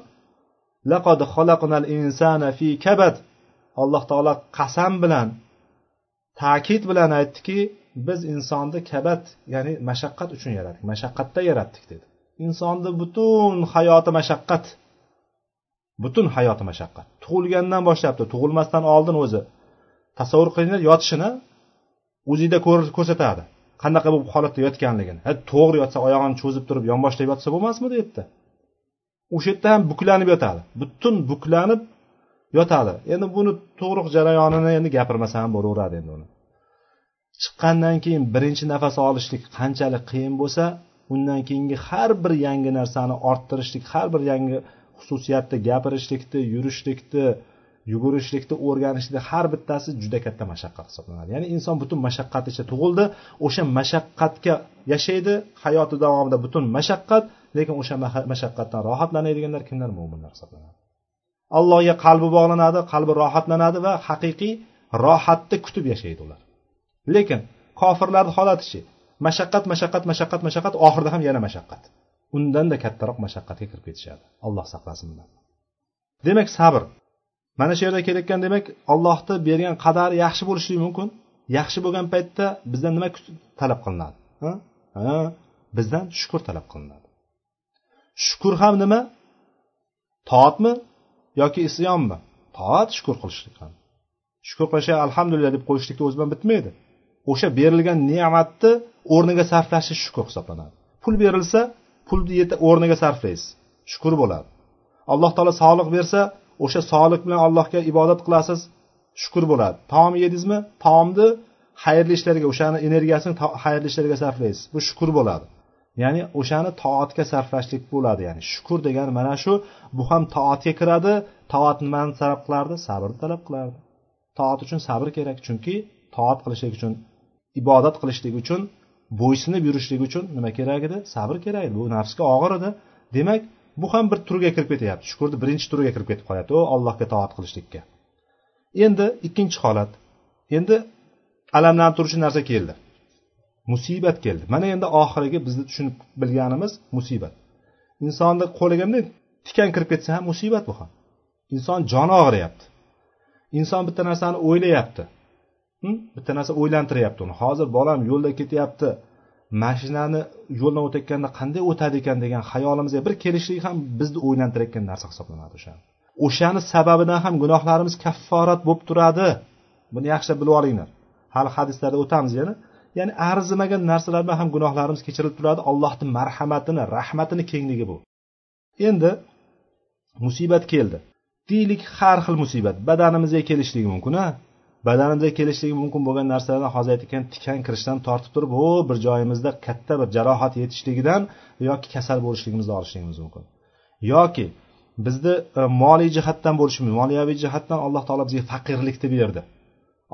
laqad xalaqnal insana fi kabad. Alloh taolo qasam bilan ta'kid bilan aytdiki biz insonni kabat ya'ni mashaqqat uchun yaratdik mashaqqatda yaratdik dedi. Insonni butun hayoti mashaqqat. Butun hayoti mashaqqat. Tug'ilgandan boshlabdi tug'ilmasdan oldin o'zi. Tasavvur qilinglar yotishini o'zingda ko'rsatadi. Qanaqa bo'lib holatda yotganligini. To'g'ri yotsa oyog'ini cho'zib turib yonboshlab yotsa bo'lmasmidi u yerda o'sha yerda ham buklanib yotadi. Butun buklanib yotadi. Endi buni tug'ruq jarayonini endi gapirmasam bo'laveradi endi uni. Chiqqandan keyin birinchi nafas olishlik qanchalik qiyin bo'lsa undan keyingi har bir yangi narsani orttirishlik har bir yangi xususiyatni gapirishlikni yurishlikni yugurishlikni o'rganishni har bittasi juda katta mashaqqat hisoblanadi. Ya'ni inson butun mashaqqat ichida tug'ildi o'sha mashaqqatga yashaydi hayoti davomida butun mashaqqat lekin o'sha mashaqqatdan rohatlanadiganlar kimlar? Mo'minlar hisoblanadi. Allohga qalbi bog'lanadi qalbi rohatlanadi va haqiqiy rohatni kutib yashaydi ular. Lekin kofirlarni holatichi mashaqqat mashaqqat mashaqqat mashaqqat oxirida ham yana mashaqqat. Undanda kattaroq mashaqqatga kirib ketishadi. Alloh saqlasin bundan. Demak sabr. Mana shu yerda kelayotgan demak allohni bergan qadari yaxshi bo'lishligi mumkin. Yaxshi bo'lgan paytda bizdan nima talab qilinadi? Ha? Bizdan shukur talab qilinadi. Shukur ham nima? Toatmi yoki isyonmi toat shukur qilishlik ham. Shukur qilish alhamdulillah deb qo'yishlikda o'zi bilan bitmaydi. O'sha berilgan ne'matni o'rniga sarflashi shukur hisoblanadi. Pul berilsa pulni o'rniga sarflaysiz. Shukur bo'ladi. Alloh taolo sog'liq bersa o'sha sog'liq bilan allohga ibodat qilasiz shukur bo'ladi. Taom yedingizmi? Taomni xayrli ishlarga o'shani energiyasini xayrli ishlarga sarflaysiz. Bu shukur bo'ladi. Ya'ni o'shani toatga sarflashlik bo'ladi ya'ni shukur degani mana shu bu ham toatga kiradi toat nimani talab qilardi? Sabrni talab qilardi. Toat uchun sabr kerak chunki toat qilishlik uchun ibodat qilishlik uchun bo'ysunib yurishlik uchun nima kerak edi? Sabr kerak edi. Bu nafsga og'ir edi. Demak bu ham bir turga kirib ketyapti. Shukurni birinchi turiga kirib ketib qolyapti. U allohga toat qilishlikka. Endi ikkinchi holat. Endi alamlantiruvchi narsa keldi. Musibat keldi. Mana endi oxirgi bizni tushunib bilganimiz musibat. Insonni qo'liga bunday tikan kirib ketsa ham musibat bu ham. Inson joni og'riyapti. Inson bitta narsani o'ylayapti. Bitta narsa o'ylantiryapti uni. Hozir bolam yo'lda ketyapti. Mashinani yo'ldan o'tayotganda qanday o'tadi ekan degan xayolimizga bir kelishlik ham bizni o'ylantirayotgan narsa hisoblanadi o'sha o'shani sababidan ham gunohlarimiz kafforat bo'lib turadi. Buni yaxshilab bilib olinglar. Hali hadislarda o'tamiz yana. Ya'ni arzimagan narsalar bilan ham gunohlarimiz kechirilib turadi. Allohni marhamatini rahmatini kengligi bu. Endi musibat keldi. Deylik har xil musibat. Badanimizga kelishligi mumkin a badanimizga kelishligi mumkin bo'lgan narsalardan hozir aytgan tikan kirishdan tortib turib ho bir joyimizda katta bir jarohat yetishligidan yoki kasal bo'lishligimizni olishligimiz mumkin. Yoki bizni e, moliy jihatdan bo'lishi mumkin moliyaviy jihatdan alloh taolo bizga faqirlikni berdi.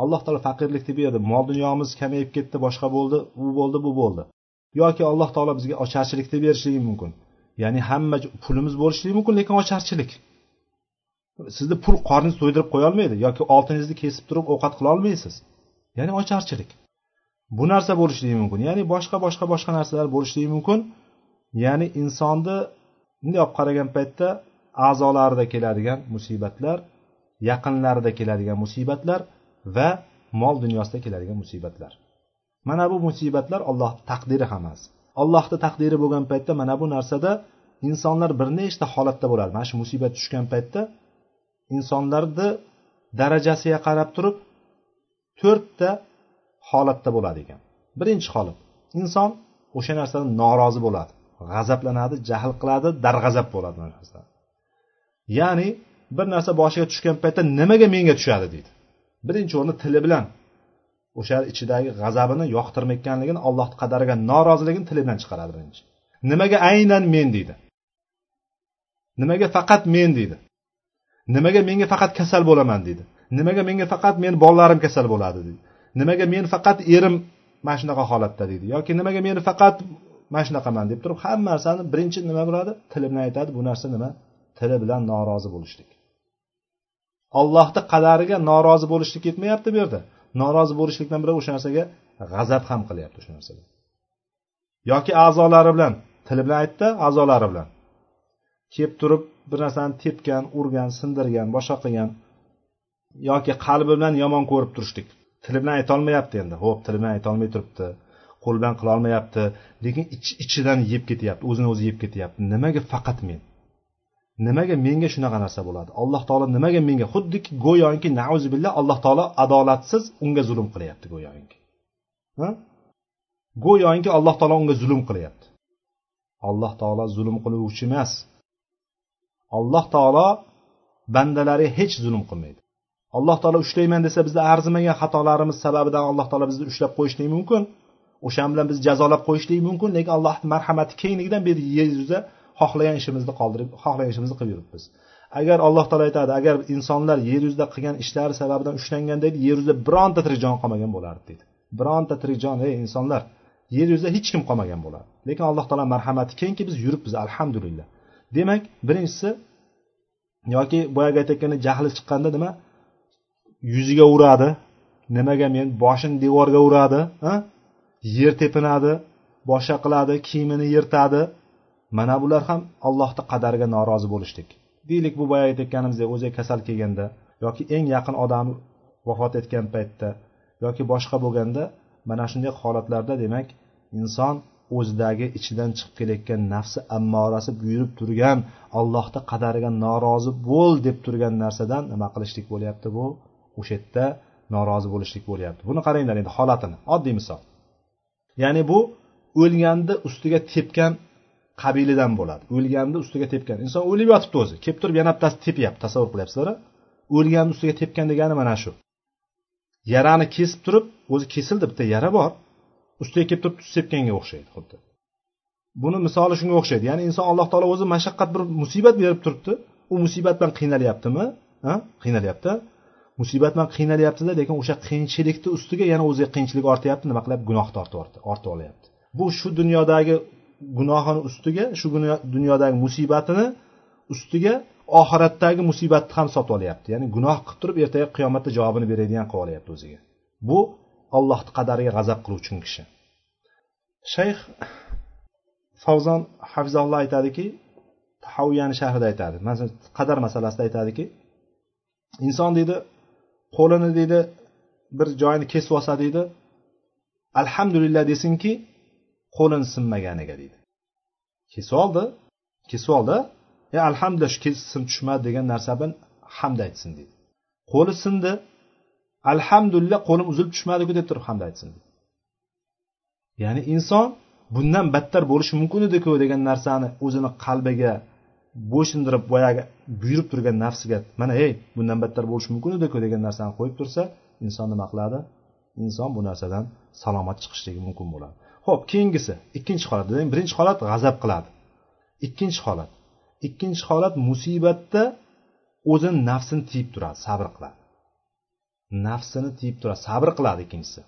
Alloh taolo faqirlikni berdi. Mol dunyomiz kamayib ketdi boshqa bo'ldi u bo'ldi bu bo'ldi. Yoki alloh taolo bizga ocharchilikni berishligi mumkin. Ya'ni hamma pulimiz bo'lishligi mumkin lekin ocharchilik. Sizni pul qorningizni to'ydirib qo'yolmaydi yoki oltiningizni kesib turib ovqat qilolmaysiz. Ya'ni ocharchilik. Bu narsa bo'lishligi mumkin. Ya'ni boshqa boshqa boshqa narsalar bo'lishligi mumkin. Ya'ni insonni bunday olib qaragan paytda a'zolarida keladigan musibatlar yaqinlarida keladigan musibatlar va mol dunyosida keladigan musibatlar. Mana bu musibatlar ollohni taqdiri hammasi allohni taqdiri bo'lgan paytda mana bu narsada insonlar bir nechta holatda bo'ladi mana shu musibat tushgan paytda insonlarni darajasiga qarab turib to'rtta holatda bo'ladi ekan. Birinchi holat inson o'sha narsadan norozi bo'ladi g'azablanadi jahl qiladi darg'azab bo'ladi ya'ni bir narsa boshiga tushgan paytda nimaga menga tushadi deydi. Birinchi o'rinda tili bilan o'sha ichidagi g'azabini yoqtirmayotganligini allohni qadariga noroziligini tili bilan chiqaradi birinchi. Nimaga aynan men deydi. Nimaga faqat men deydi. Nimaga menga faqat kasal bo'laman deydi nimaga menga faqat meni bolalarim kasal bo'ladi deydi nimaga men faqat erim mana shunaqa holatda deydi yoki nimaga meni faqat mana shunaqaman deb turib hamma narsani birinchi nima bo'ladi? Tili bilan aytadi bu narsa nima? Tili bilan norozi bo'lishlik. Ollohni qadariga norozi bo'lishlik ketmayapti bu yerda. Norozi bo'lishlikdan biri o'sha narsaga g'azab ham qilyapti o'sha narsaga. Yoki a'zolari bilan tili bilan aytdi a'zolari bilan. Kelib turib bir narsani tepgan urgan sindirgan boshqa qilgan yoki qalbi bilan yomon ko'rib turishlik. Tili bilan aytolmayapti endi. Ho'p tili bilan aytolmay turibdi. Qo'l bilan qilolmayapti lekin ichidan yeb ketyapti o'zini o'zi yeb ketyapti. Nimaga faqat men? Nimaga menga shunaqa narsa bo'ladi? Alloh taolo nimaga menga? Xuddiki go'yoki nauzubillah alloh taolo adolatsiz unga zulm qilyapti go'yoki. Go'yoki alloh taolo unga zulm qilyapti. Alloh taolo zulm qiluvchi emas. Alloh taolo bandalari hech zulm qilmaydi. Alloh taolo ushlayman desa bizni arzimagan xatolarimiz sababidan alloh taolo bizni ushlab qo'yishligi mumkin. O'sha bilan bizni jazolab qo'yishligi mumkin lekin allohni marhamati kengligidan bu yer yuzida xohlagan ishimizni qoldirib xohlagan ishimizni qilib yuribmiz. Agar alloh taolo aytadi agar insonlar yer yuzida qilgan ishlari sababidan ushlanganda edi yer yuzida bironta tirik jon qolmagan bo'lardi deydi. Bironta tirik jon ey insonlar yer yuzida hech kim qolmagan bo'lardi. Lekin alloh taolo marhamati kengki biz yuribmiz alhamdulillah. Demak birinchisi yoki boyagi aytayotgandek jahli chiqqanda nima? Yuziga uradi. Nimaga men? Boshini devorga uradi yer tepinadi boshqa qiladi kiyimini yirtadi. Mana bular ham allohni qadariga norozi bo'lishlik. Deylik bu boya aytayotganimizdek o'ziga kasal kelganda yoki eng yaqin odami vafot etgan paytda yoki boshqa bo'lganda mana shunday holatlarda demak inson o'zidagi ichidan chiqib kelayotgan nafsi ammorasi buyurib turgan allohni qadariga norozi bo'l deb turgan narsadan nima qilishlik bo'lyapti bu? O'sha yerda norozi bo'lishlik bo'lyapti. Buni qaranglar endi holatini. Oddiy misol. Ya'ni bu o'lganni ustiga tepgan qabilidan bo'ladi. O'lganni ustiga tepgan. Inson o'lib yotibdi o'zi. Kelib turib yana bittasi tepyapti. Tasavvur qilyapsizlar o'lganni ustiga tepgan degani mana shu. Yarani kesib turib o'zi kesildi. Bitta yara bor. Ustiga kelib turib tuz sepganga o'xshaydi xuddi. Buni misoli shunga o'xshaydi. Ya'ni inson alloh taolo o'zi mashaqqat bir musibat berib turibdi. U musibat bilan qiynalyaptimi? Ha? Qiynalyapti. Musibat bilan qiynalyaptida lekin o'sha qiyinchilikni ustiga yana o'ziga qiyinchilik ortyapti. Nima qilyapti gunoh ortib ortib olyapti. Bu shu dunyodagi gunohini ustiga shu dunyodagi musibatini ustiga oxiratdagi musibatni ham sotib olyapti. Ya'ni gunoh qilib turib ertaga qiyomatda javobini beradigan qilib olyapti o'ziga. Bu allohni qadariga g'azab qiluvchi kishi. Shayx favzon hafizalloh aytadiki tahaviyani sharhida aytadi. Masalan qadar masalasida aytadiki inson deydi qo'lini deydi bir joyini kesib olsa deydi alhamdulillah desinki qo'lini sinmaganiga deydi. Kesib oldi kesib oldi e alhamdulillah shu sim tushmadi degan narsa bilan hamd aytsin deydi. Qo'li sindi alhamdulillah qo'lim uzilib tushmadiku deb turib hamd aytsin. Ya'ni inson bundan battar bo'lishi mumkin ediku degan narsani o'zini qalbiga bo'ysundirib boyagi buyurib turgan nafsiga mana ey bundan battar bo'lishi mumkin ediku degan narsani qo'yib tursa inson nima qiladi? Inson bu narsadan salomat chiqishligi mumkin bo'ladi. Ho'p keyingisi ikkinchi holat birinchi holat g'azab qiladi. Ikkinchi holat. Ikkinchi holat musibatda o'zini nafsini tiyib turadi sabr qiladi. Nafsini tiyib turadi sabr qiladi ikkinchisi.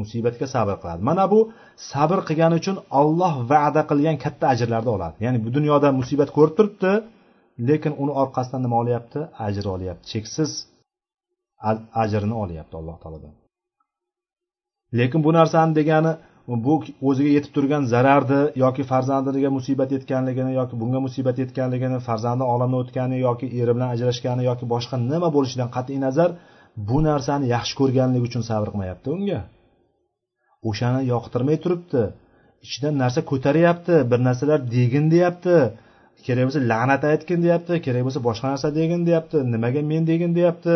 Musibatga sabr qiladi. Mana bu sabr qilgani uchun olloh va'da qilgan katta ajrlarni oladi. Ya'ni bu dunyoda musibat ko'rib turibdi lekin uni orqasidan nima olyapti? Ajr olyapti. Cheksiz ajrini olyapti alloh taolodan. Lekin bu narsani degani bu o'ziga yetib turgan zararni yoki farzandiga musibat yetganligini yoki bunga musibat yetganligini farzandi olamdan o'tgani yoki eri bilan ajrashgani yoki boshqa nima bo'lishidan qat'iy nazar bu narsani yaxshi ko'rganligi uchun sabr qilmayapti unga. O'shani yoqtirmay turibdi. Ichidan narsa ko'taryapti bir narsalar degin deyapti. Kerak bo'lsa la'nat aytgin deyapti kerak bo'lsa boshqa narsa degin deyapti nimaga men degin deyapti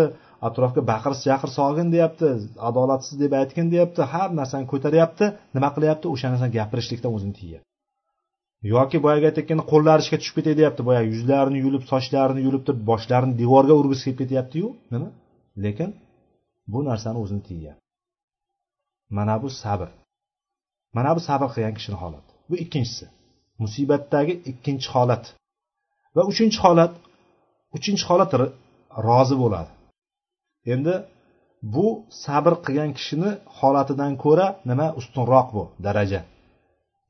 atrofga baqir chaqir solgin deyapti adolatsiz deb aytgin deyapti har narsani ko'taryapti nima qilyapti? O'sha narsani gapirishlikdan o'zini tiyyapti yoki boyagi aytayotganda qo'llari ishga tushib ketay deyapti boyagi yuzlarini yulib sochlarini yulib turib boshlarini devorga urgisi kelib ketyaptiyu nima? Lekin bu narsani o'zini tiygan. Mana bu sabr. Mana bu sabr qilgan kishini holati bu ikkinchisi. Musibatdagi ikkinchi holat. Va uchinchi holat uchinchi holat rozi bo'ladi. Endi bu sabr qilgan kishini holatidan ko'ra nima? Ustunroq bu daraja.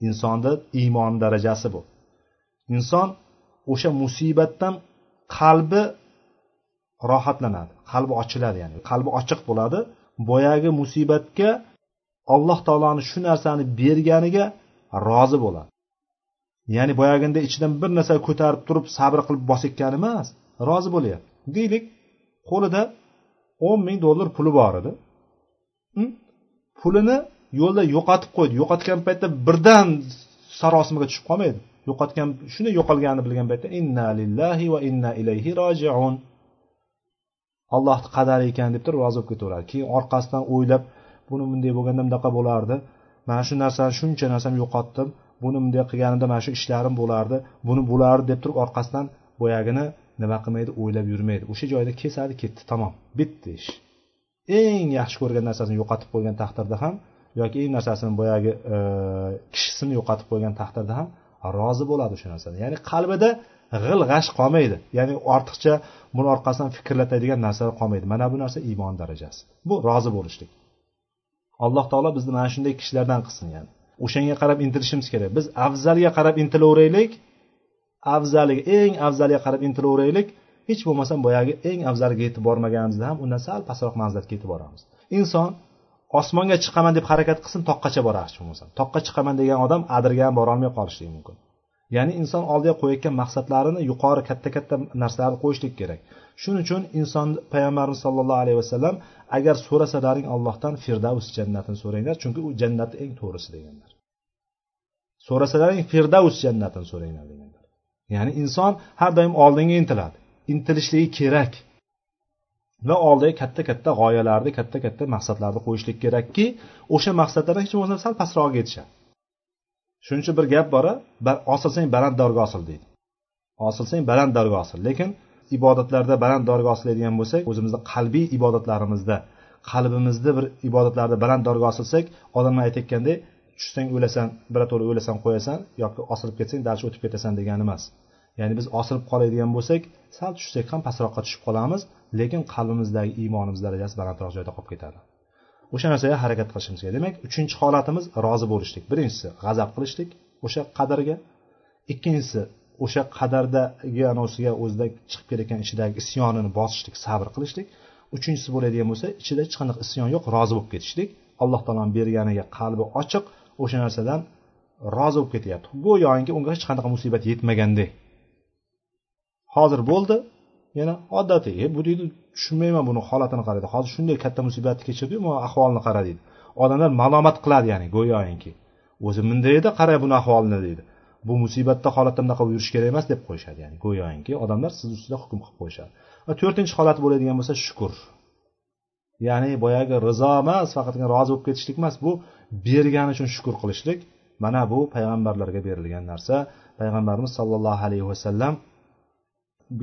Insonni iymon darajasi bu. Inson o'sha musibatdan qalbi rohatlanadi. Qalbi ochiladi ya'ni qalbi ochiq bo'ladi. Boyagi musibatga alloh taoloni shu narsani berganiga rozi bo'ladi. Ya'ni boyaginda ichidan bir narsa ko'tarib turib sabr qilib bosayotgani emas rozi bo'lyapti. Deylik qo'lida o'n ming dollar puli bor edi. Hm? Pulini yo'lda yo'qotib qo'ydi. Yo'qotgan paytda birdan sarosimaga tushib qolmaydi. Yo'qotgan shunday yo'qolganini bilgan paytda inna lillahi va inna ilayhi rojiun. Allohni qadari ekan deb turib rozi bo'lib ketaveradi. Keyin orqasidan o'ylab buni bunday bo'lganda bunaqa bo'lardi. Mana shu narsani shuncha narsani yo'qotdim buni bunday qilganimda mana shu ishlarim bo'lardi buni bo'lardi deb turib orqasidan boyagini nima qilmaydi o'ylab yurmaydi. O'sha joyda kesadi ketdi tamom bitdi ish. Eng yaxshi ko'rgan narsasini yo'qotib qo'ygan taqdirda ham yoki eng narsasini boyagi e, kishisini yo'qotib qo'ygan taqdirda ham rozi bo'ladi o'sha narsadan ya'ni qalbida g'il g'ash qolmaydi. Ya'ni ortiqcha buni orqasidan fikrlatadigan narsalar qolmaydi. Mana bu narsa iymon darajasi. Bu rozi bo'lishlik. Alloh taolo bizni mana shunday kishilardan qilsin ya'ni. O'shanga qarab intilishimiz kerak. Biz afzalga qarab intilaveraylik. Afzaliga eng afzaliga qarab intilaveraylik. Hech bo'lmasa boyagi eng afzaliga yetib bormaganimizda ham undan sal pastroq manzilatga yetib boramiz. Inson osmonga chiqaman deb harakat qilsin toqqacha borar hech bo'lmasa. Toqqa chiqaman degan odam adirga ham borolmay qolishligi mumkin. Ya'ni inson oldiga qo'yayotgan maqsadlarini yuqori katta katta narsalarni qo'yishlik kerak. Shuning uchun inson payg'ambarimiz sollallohu alayhi vasallam agar so'rasalaring allohdan firdavs jannatini so'ranglar chunki u jannatni eng to'g'risi deganlar. So'rasalaring firdavs jannatini so'ranglar deganlar. Ya'ni inson har doim oldinga intiladi. Intilishligi kerak. Va oldiga katta katta g'oyalarni katta katta maqsadlarni qo'yishlik kerakki o'sha maqsadlardan hech bo'lmasa sal pastroqqa yetishadi shuning uchun bir gap bor osilsang baland dorga osil deydi. Osilsang baland dorga osil. Lekin ibodatlarda baland dorga osiladigan bo'lsak o'zimizni qalbiy ibodatlarimizda qalbimizni bir ibodatlarda baland dorga osilsak odamlar aytayotganday tushsang o'lasan birato'la o'lasan qo'yasan yoki osilib ketsang darcha o'tib ketasan degani emas. Ya'ni biz osilib qoladigan bo'lsak sal tushsak ham pastroqqa tushib qolamiz lekin qalbimizdagi iymonimiz darajasi balandroq joyda qolib ketadi. O'sha narsaga harakat qilishimiz kerak. Demak uchinchi holatimiz rozi bo'lishlik. Birinchisi g'azab qilishlik o'sha qadarga ikkinchisi o'sha qadardagi anosiga o'zida chiqib kelayotgan ichidagi isyonini bosishlik sabr qilishlik. Uchinchisi bo'ladigan bo'lsa ichida hech qanaqa isyon yo'q rozi bo'lib ketishlik. Alloh taoloni berganiga qalbi ochiq o'sha narsadan rozi bo'lib ketyapti. Go'yoki unga hech qanaqa musibat yetmagandek. Hozir bo'ldi yana odatiy e bu deydi tushunmayman buni holatini qara deydi hozir shunday katta musibatni kechirdiyu mana ahvolini qara deydi. Odamlar malomat qiladi ya'ni go'yoki. O'zi bunday edi qara buni ahvolini deydi. Bu musibatda holatda bunaqa yurish kerak emas deb qo'yishadi ya'ni go'yoki. Odamlar siz ustida hukm qilib qo'yishadi. Va to'rtinchi holat bo'ladigan bo'lsa shukur. Ya'ni boyagi rizo emas faqatgina rozi bo'lib ketishlik emas. Bu bergani uchun shukur qilishlik. Mana bu payg'ambarlarga berilgan narsa. Payg'ambarimiz sollallohu alayhi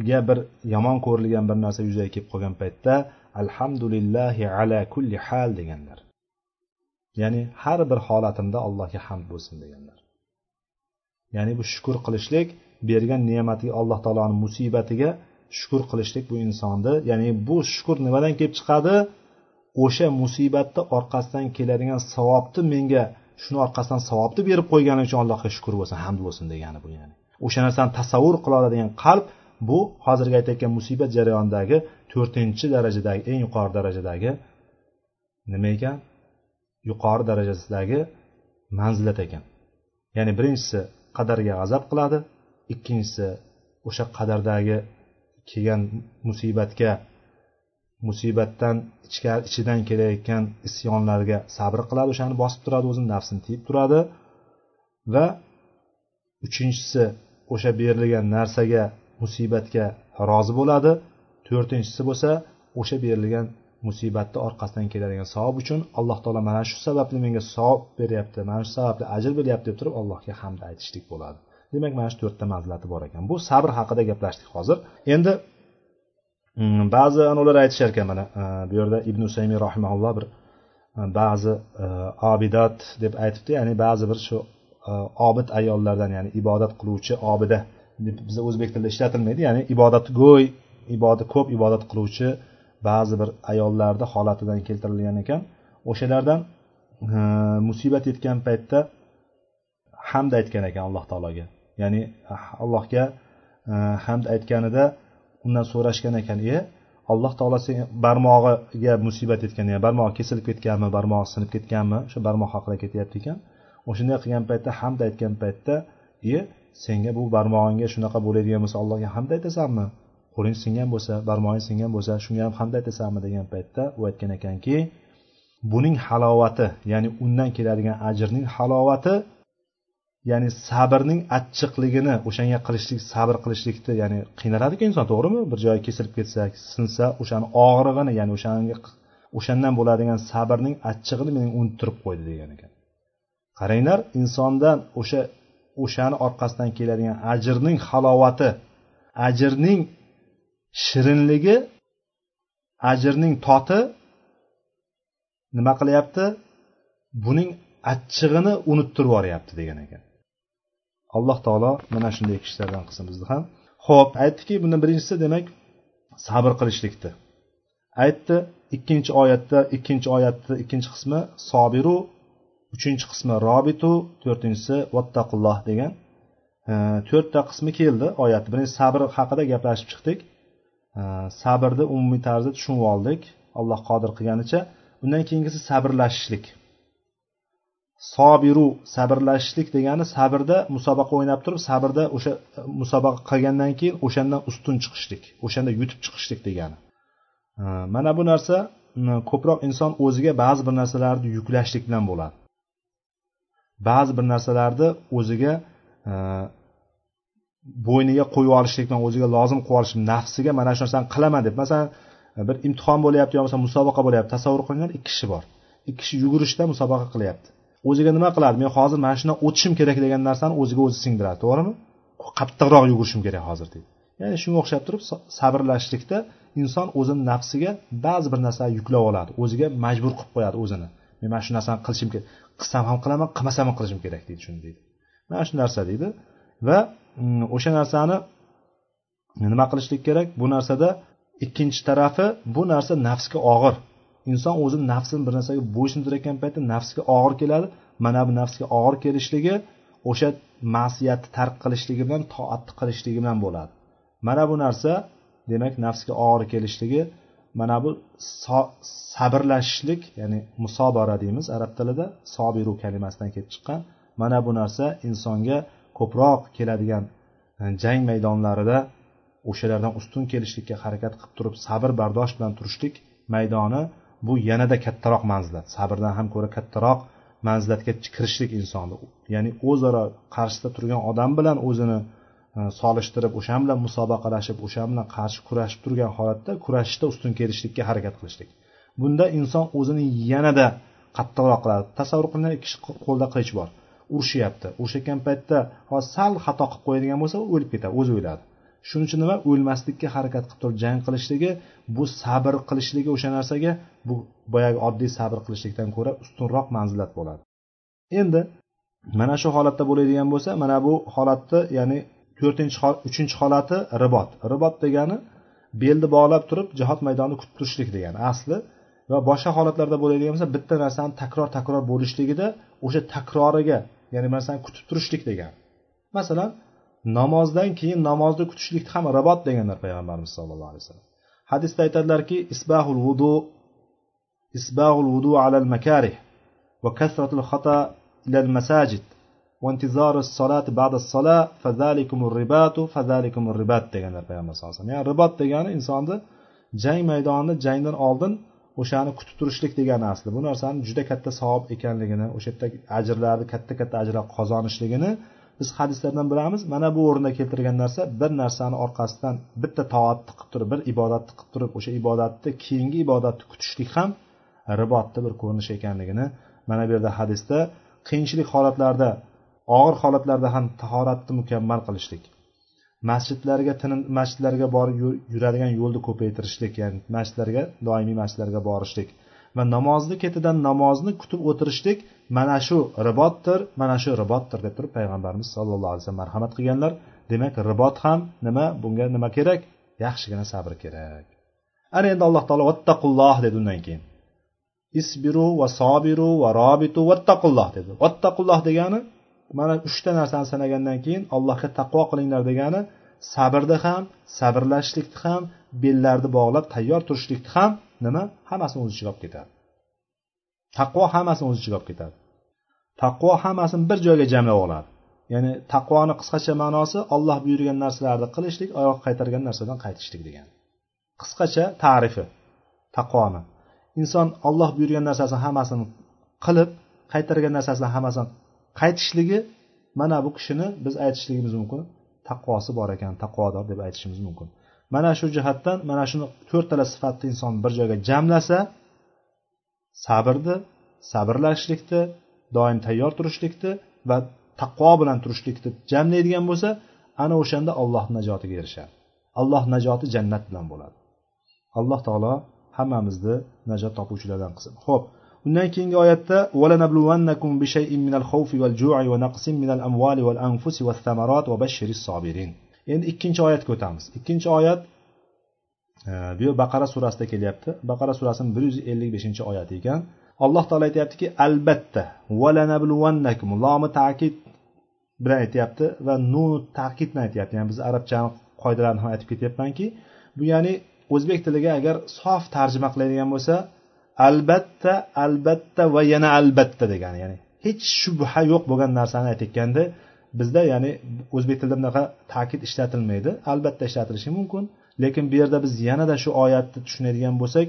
ga bir yomon ko'rilgan bir narsa yuzaga kelib qolgan paytda alhamdulillahi ala kulli hal deganlar. Ya'ni har bir holatimda allohga hamd bo'lsin deganlar. Ya'ni bu shukur qilishlik bergan ne'matiga alloh taoloni musibatiga shukur qilishlik bu insonni ya'ni bu shukur nimadan kelib chiqadi? O'sha musibatni orqasidan keladigan savobni menga shuni orqasidan savobni berib qo'ygani uchun allohga shukur bo'lsin hamd bo'lsin degani bu ya'ni. O'sha narsani tasavvur qila oladigan qalb bu hozirgi aytayotgan musibat jarayonidagi to'rtinchi darajadagi eng yuqori darajadagi nima ekan? Yuqori darajasidagi manzilat ekan. Ya'ni birinchisi qadarga g'azab qiladi ikkinchisi o'sha qadardagi kelgan musibatga musibatdan ichidan kelayotgan isyonlarga sabr qiladi o'shani bosib turadi o'zini nafsini tiyib turadi. Va uchinchisi o'sha berilgan narsaga musibatga rozi bo'ladi. To'rtinchisi bo'lsa o'sha berilgan musibatni orqasidan keladigan savob uchun alloh taolo mana shu sababli menga savob beryapti mana shu sababli ajr beryapti deb turib allohga hamd aytishlik bo'ladi. Demak mana shu to'rtta manzilati bor ekan. Bu sabr haqida gaplashdik hozir. Endi mm, ba'zi anavilar aytishar ekan mana e, bu yerda ibn usaymiy rahimaulloh bir e, ba'zi e, obidat deb aytibdi. Ya'ni ba'zi bir shu obid ayollardan ya'ni ibodat qiluvchi obida bizda o'zbek tilida ishlatilmaydi. Ya'ni ibodatgo'y ibodat ko'p ibodat qiluvchi ba'zi bir ayollarni holatidan keltirilgan ekan. O'shalardan e, musibat yetgan paytda hamd aytgan ekan alloh taologa. Ya'ni allohga e, hamd aytganida undan so'rashgan ekan. E alloh taolo sen barmog'iga musibat yetgan ya'ni barmog'i kesilib ketganmi barmog'i sinib ketganmi o'sha barmoq haqida ketyapti ekan. O'shanday qilgan paytda hamd aytgan paytda e senga bu barmog'ingga shunaqa bo'ladigan bo'lsa allohga hamd aytasanmi? Qo'ling singan bo'lsa barmog'ing singan bo'lsa shunga ham hamd aytasanmi degan paytda u aytgan ekanki buning halovati ya'ni undan keladigan ajrning halovati ya'ni sabrning achchiqligini o'shanga qilishlik sabr qilishlikni ya'ni qiynaladiku inson to'g'rimi? Bir joyi kesilib ketsa sinsa o'shani og'rig'ini ya'ni o'shanga o'shandan bo'ladigan sabrning achchig'ini meni unuttirib qo'ydi degan ekan. Qaranglar insondan o'sha o'shani orqasidan keladigan ajrning halovati ajrning shirinligi ajrning toti nima qilyapti? Buning achchig'ini unuttirib yuboryapti degan ekan. Alloh taolo mana shunday kishilardan qilsin bizni ham. Ho'p aytdiki buni birinchisi demak sabr qilishlikdi aytdi ikkinchi oyatda ikkinchi oyatni ikkinchi qismi sobiru uchinchi qismi robitu to'rtinchisi vattaqulloh degan. E, to'rtta qismi keldi oyatni birinchi sabr haqida gaplashib chiqdik. E, sabrni umumiy tarzda tushunib oldik. Alloh qodir qilganicha. Undan keyingisi sabrlashishlik. Sobiru sabrlashishlik degani sabrda musobaqa o'ynab turib sabrda o'sha e, musobaqa qilgandan keyin o'shandan ustun chiqishlik o'shanda yutib chiqishlik degani. Mana bu narsa ko'proq inson o'ziga ba'zi bir narsalarni yuklashlik bilan bo'ladi. Ba'zi bir narsalarni o'ziga e, bo'yniga qo'yib olishlik bilan o'ziga lozim qilib olish nafsiga mana shu narsani qilaman deb. Masalan e, bir imtihon bo'lyapti yo bo'lmasa musobaqa bo'lyapti tasavvur qilinglar ikki kishi bor. Ikki kishi yugurishda musobaqa qilyapti. O'ziga nima qiladi men hozir mana shundan o'tishim kerak degan narsani o'ziga o'zi singdiradi to'g'rimi? Qattiqroq yugurishim kerak hozir deydi. Ya'ni shunga o'xshab turib sabrlashlikda inson o'zini nafsiga ba'zi bir narsalar yuklab oladi o'ziga majbur qilib qo'yadi o'zini. Men mana shu narsani qilishim kerak. Qilsam ham qilaman qilmasam ham qilishim kerak deydi shuni deydi. Mana shu narsa deydi. Va mm, o'sha narsani nima qilishlik kerak? Bu narsada ikkinchi tarafi bu narsa nafsga og'ir. Inson o'zini nafsini bir narsaga bo'ysundirayotgan paytda nafsga og'ir keladi. Mana bu nafsga og'ir kelishligi o'sha ma'siyatni tark qilishligi bilan toatni qilishligi bilan bo'ladi. Mana bu narsa demak nafsga og'ir kelishligi mana bu sabrlashishlik ya'ni musobara deymiz arab tilida sobiru kalimasidan kelib chiqqan. Mana bu narsa insonga ko'proq keladigan e, jang maydonlarida o'shalardan ustun kelishlikka harakat qilib turib sabr bardosh bilan turishlik maydoni bu yanada kattaroq manzilat sabrdan ham ko'ra kattaroq manzilatga kirishlik insonni ya'ni o'zaro qarshisida turgan odam bilan o'zini solishtirib o'sha bilan musobaqalashib o'sha bilan qarshi kurashib turgan holatda kurashishda ustun kelishlikka harakat qilishlik. Bunda inson o'zini yanada qattiqroq qiladi. Tasavvur qiling ikki kishi qo'lda qilich bor. Urushyapti urushayotgan paytda hozir sal xato qilib qo'yadigan bo'lsa o'lib ketadi o'zi o'ladi. Shuning uchun nima? O'lmaslikka harakat qilib turib jang qilishligi bu sabr qilishligi o'sha narsaga bu boyagi oddiy sabr qilishlikdan ko'ra ustunroq manzilat bo'ladi. Endi mana shu holatda bo'ladigan bo'lsa mana bu holatni ya'ni to'rtinchi uchinchi holati ribot. Ribot degani belni bog'lab turib jihod maydonini kutib turishlik degani asli. Va boshqa holatlarda bo'ladigan bo'lsa bitta narsani takror takror bo'lishligida o'sha takroriga ya'ni narsani kutib turishlik degani masalan namozdan keyin namozni kutishlikni ham ribot deganlar payg'ambarimiz sallallohu alayhi vasallam. Hadisda aytadilarki isbahul vudu isbahul vudu alal makarih va kasratul xata ilal masajid. وانتظار الصلاة بعد الصلاة فذلكم الرباط فذلكم الرباط deganlar payg'ambar sallallohu alayhi vasallam ya'ni ribot degani insonni jang maydonida jangdan oldin o'shani kutib turishlik degani asli bu narsani juda katta savob ekanligini o'sha yerda ajrlarni katta katta ajrlar qozonishligini biz hadislardan bilamiz mana bu o'rinda keltirgan narsa bir narsani orqasidan bitta toatni qilib turib bir ibodatni qilib turib o'sha ibodatni keyingi ibodatni kutishlik ham ribotni bir ko'rinishi ekanligini mana bu yerda hadisda qiyinchilik holatlarda og'ir holatlarda ham tahoratni mukammal qilishlik. Masjidlarga tinim masjidlarga borib yuradigan yo'lni ko'paytirishlik ya'ni masjidlarga doimiy masjidlarga borishlik va namozni ketidan namozni kutib o'tirishlik mana shu ribotdir mana shu ribotdir deb turib payg'ambarimiz sallallohu alayhi vasallam marhamat qilganlar. Demak ribot ham nima? Bunga nima kerak? Yaxshigina sabr kerak. Ana endi alloh taolo vattaqulloh dedi undan keyin. Isbiru va sobiru va robitu vattaqulloh dedi. Vattaqulloh degani mana uchta narsani sanagandan keyin allohga taqvo qilinglar degani sabrni ham sabrlashlikni ham bellarni bog'lab tayyor turishlikni ham nima? Hammasini o'z ichiga olib ketadi. Taqvo hammasini o'z ichiga olib ketadi. Taqvo hammasini bir joyga jamlab oladi. Ya'ni taqvoni qisqacha ma'nosi olloh buyurgan narsalarni qilishlik oyoq qaytargan narsadan qaytishlik degani. Qisqacha tarifi taqvoni. Inson olloh buyurgan narsasini hammasini qilib qaytargan narsasini hammasini qaytishligi mana bu kishini biz aytishligimiz mumkin. Taqvosi bor ekan taqvodor deb aytishimiz mumkin. Mana shu jihatdan mana shuni to'rttala sifatni inson bir joyga jamlasa sabrni sabrlashlikni doim tayyor turishlikni va taqvo bilan turishlikni jamlaydigan bo'lsa ana o'shanda alloh najotiga erishadi. Alloh najoti jannat bilan bo'ladi. Alloh taolo hammamizni najot topuvchilardan qilsin. Ho'p undan keyingi oyatda valanabluvannakum bishay'in minal khawfi val ju'i va naqsin minal amvali val anfusi va thamarat va bashiris sobirin endi ikkinchi oyatga o'tamiz. Ikkinchi oyat e, bu bu baqara surasida kelyapti. Baqara surasini bir yuz ellik beshinchi oyati ekan. Alloh taolo aytyaptiki albatta valanabluvannakum lomi takid bilan aytyapti va nun takid bilan aytyapti. Ya'ni biz arabchani qoidalarini ham aytib ketyapmanki bu ya'ni o'zbek tiliga agar sof tarjima qiladigan bo'lsa albatta albatta va yana albatta degani. Ya'ni hech shubha yo'q bo'lgan narsani aytayotganda bizda ya'ni o'zbek tilida bunaqa ta'kid ishlatilmaydi. Albatta ishlatilishi mumkin lekin bu yerda biz yanada shu oyatni tushunadigan bo'lsak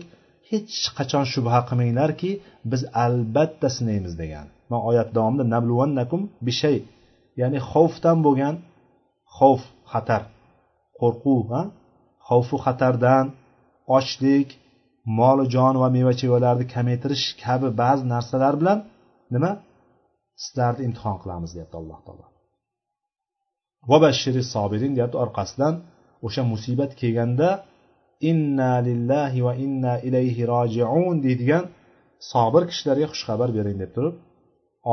hech qachon shubha qilmanglarki biz albatta sinaymiz degan man oyat davomida nabluvannakum bishay ya'ni xavfdan bo'lgan xavf xatar qo'rquv xavfu xatardan ochlik mol jon va meva chevalarni kamaytirish kabi ba'zi narsalar bilan nima? Sizlarni imtihon qilamiz deyapti alloh taolo. Vabashiri sobirin deyapti orqasidan o'sha musibat kelganda inna lillahi va inna ilayhi rojiun deydigan sobir kishilarga xushxabar bering deb turib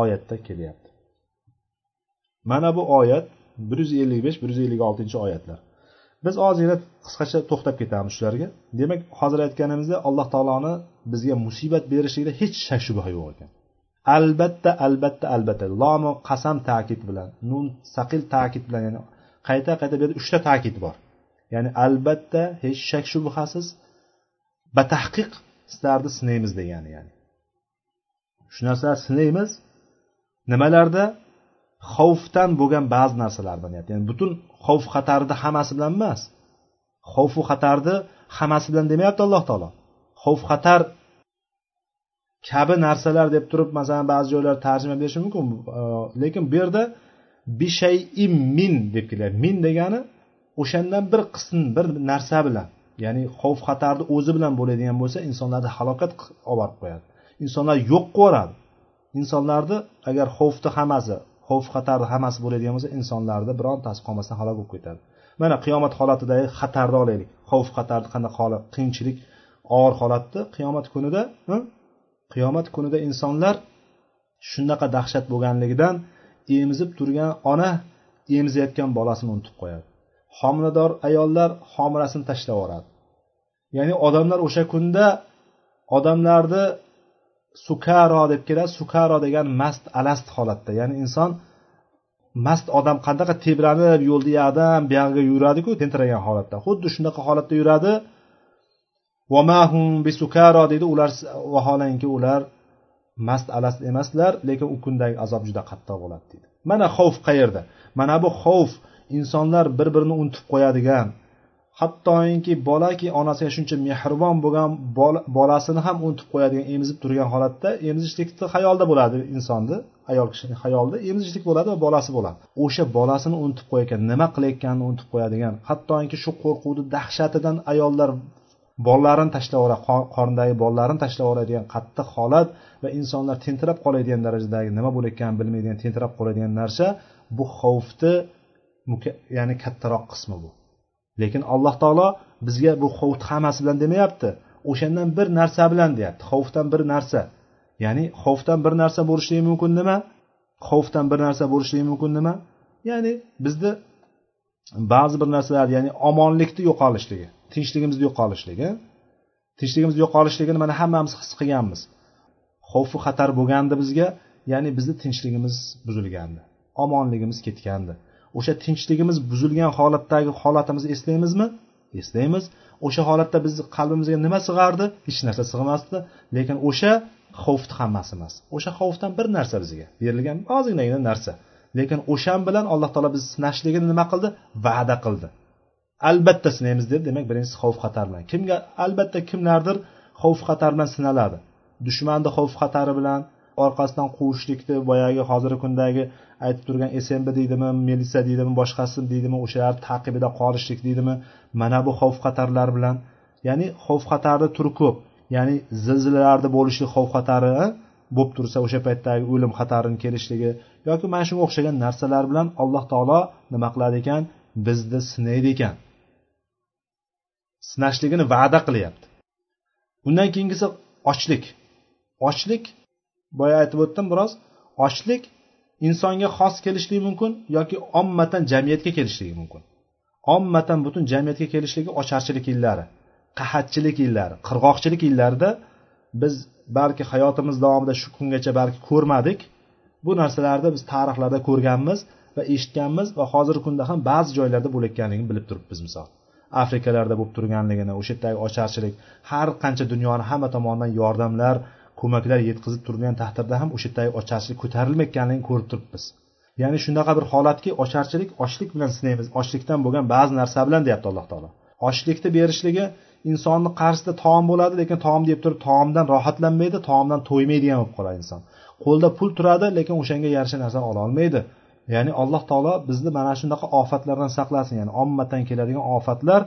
oyatda kelyapti. Mana bu oyat bir yuz ellik besh bir yuz ellik oltinchi oyatlar. Biz ozgina qisqacha to'xtab ketamiz shularga. Demak hozir aytganimizda alloh taoloni bizga musibat berishligida hech shak shubha yo'q ekan. Albatta albatta albatta. Lomu qasam ta'kid bilan nun saqil ta'kid bilan ya'ni qayta qayta bu yerda uchta ta'kid bor. Ya'ni albatta hech shak shubhasiz. Batahqiq sizlarni sinaymiz degani ya'ni. Shu narsalarni sinaymiz. Nimalarda? Xavfdan bo'lgan ba'zi narsalar bilan. Ya'ni butun xavf xatarni hammasi bilan emas. Xavfu xatarni hammasi bilan demayapti alloh taolo. Xavf xatar kabi narsalar deb turib masalan ba'zi joylar tarjima berishi mumkin e, lekin bu yerda bishayin min deb kelyapti min degani o'shandan bir qism bir narsa bilan ya'ni xavf xatarni o'zi bilan bo'ladigan bo'lsa insonlarni halokat olib borib qo'yadi insonlar yo'q qilib yuboradi. Insonlarni agar xavfni hammasi xavf xatar hammasi bo'ladigan bo'lsa insonlarni birontasi qolmasdan halok bo'lib ketadi. Mana qiyomat holatidagi xatarni olaylik. Xavf xatarni qanaqa holat qiyinchilik og'ir holatni qiyomat kunida qiyomat kunida insonlar shunaqa dahshat bo'lganligidan emizib turgan ona emizayotgan bolasini unutib qo'yadi. Homilador ayollar homilasini tashlab yuboradi ya'ni odamlar o'sha kunda odamlarni sukaro deb keladi. Sukaro degani mast alast holatda. Ya'ni inson mast odam qanaqa tebranib yo'lda u yoqdan bu yuradiku tentiragan holatda. Xuddi shunaqa holatda yuradi. Bisukaro deydi. Ular vaholanki ular mast alast emaslar lekin u kundagi azob juda qattiq bo'ladi deydi. Mana xavf qayerda? Mana bu xavf insonlar bir birini unutib qo'yadigan hattoki bolaki onasiga shuncha mehribon bo'lgan bolasini ham unutib qo'yadigan emizib turgan holatda emizishlikni xayolda bo'ladi insonni ayol kishini xayolida emizishlik bo'ladi va bolasi bo'ladi. O'sha bolasini unutib qo'yayotgan nima qilayotganini unutib qo'yadigan hattoki shu qo'rquvni dahshatidan ayollar bolalarini tashlab yuboradi qornidagi bolalarini tashlab yuboradigan qattiq holat va insonlar tentirab qoladigan darajadagi nima bo'layotganini bilmaydigan tentirab qoladigan narsa bu xavfni ya'ni kattaroq qismi bu. Lekin alloh taolo bizga bu xovf hammasi bilan demayapti. O'shandan bir narsa bilan deyapti. Xavfdan bir narsa. Ya'ni xavfdan bir narsa bo'lishligi mumkin nima? Xavfdan bir narsa bo'lishligi mumkin nima? Ya'ni bizni ba'zi bir narsalar ya'ni omonlikni yo'qolishligi tinchligimizni yo'qolishligi tinchligimizni yo'qolishligini mana hammamiz his qilganmiz. Xavfu xatar bo'lgandi bizga ya'ni bizni tinchligimiz buzilgandi omonligimiz ketgandi. O'sha tinchligimiz buzilgan holatdagi holatimizni eslaymizmi? Eslaymiz. O'sha holatda bizni qalbimizga nima sig'ardi? Hech narsa sig'masdi. Lekin o'sha xavfni hammasi emas. O'sha xavfdan bir narsa bizga berilgan ozginagina narsa. Lekin o'shan bilan alloh taolo bizni sinashligini nima qildi? Va'da qildi. Albatta sinaymiz dedi. Demak birinchisi xavf xatar bilan. Kimga? Albatta kimlardir xavf xatar bilan sinaladi. Dushmanni xavf xatari bilan orqasidan quvishlikni boyagi hozirgi kundagi aytib turgan smb deydimi militsiya deydimi boshqasi deydimi o'shalarni taqibida qolishlik deydimi? Mana bu xavf xatarlar bilan ya'ni xavf xatarni turi ko'p. Ya'ni zilzilalarni bo'lishlik xavf xatari bo'lib tursa o'sha paytdagi o'lim xatarini kelishligi yoki mana shunga o'xshagan narsalar bilan alloh taolo nima qiladi ekan? Bizni sinaydi ekan. Sinashligini va'da qilyapti. Undan keyingisi ochlik. Ochlik boya aytib o'tdim biroz ochlik insonga xos kelishligi mumkin yoki ommatan jamiyatga kelishligi mumkin. Ommatan butun jamiyatga kelishligi ocharchilik yillari qahatchilik yillari qirg'oqchilik yillarida biz balki hayotimiz davomida shu kungacha balki ko'rmadik. Bu narsalarni biz tarixlarda ko'rganmiz va eshitganmiz va hozirgi kunda ham ba'zi joylarda bo'layotganligini bilib turibmiz misol. Afrikalarda bo'lib turganligini o'sha yerdagi ocharchilik har qancha dunyoni hamma tomonidan yordamlar ko'maklar yetkazib turgan taqdirda ham o'sha yerdagi ocharchilik ko'tarilmayotganligini ko'rib turibmiz. Ya'ni shunaqa bir holatki ocharchilik ochlik bilan sinaymiz. Ochlikdan bo'lgan ba'zi narsa bilan deyapti alloh taolo. Ochlikni berishligi insonni qarshisida taom bo'ladi lekin taom deb turib taomdan rohatlanmaydi taomdan to'ymaydigan bo'lib qoladi inson. Qo'lda pul turadi lekin o'shanga yarasha narsa ololmaydi ya'ni alloh taolo bizni mana shunaqa ofatlardan saqlasin. Ya'ni ommadan keladigan ofatlar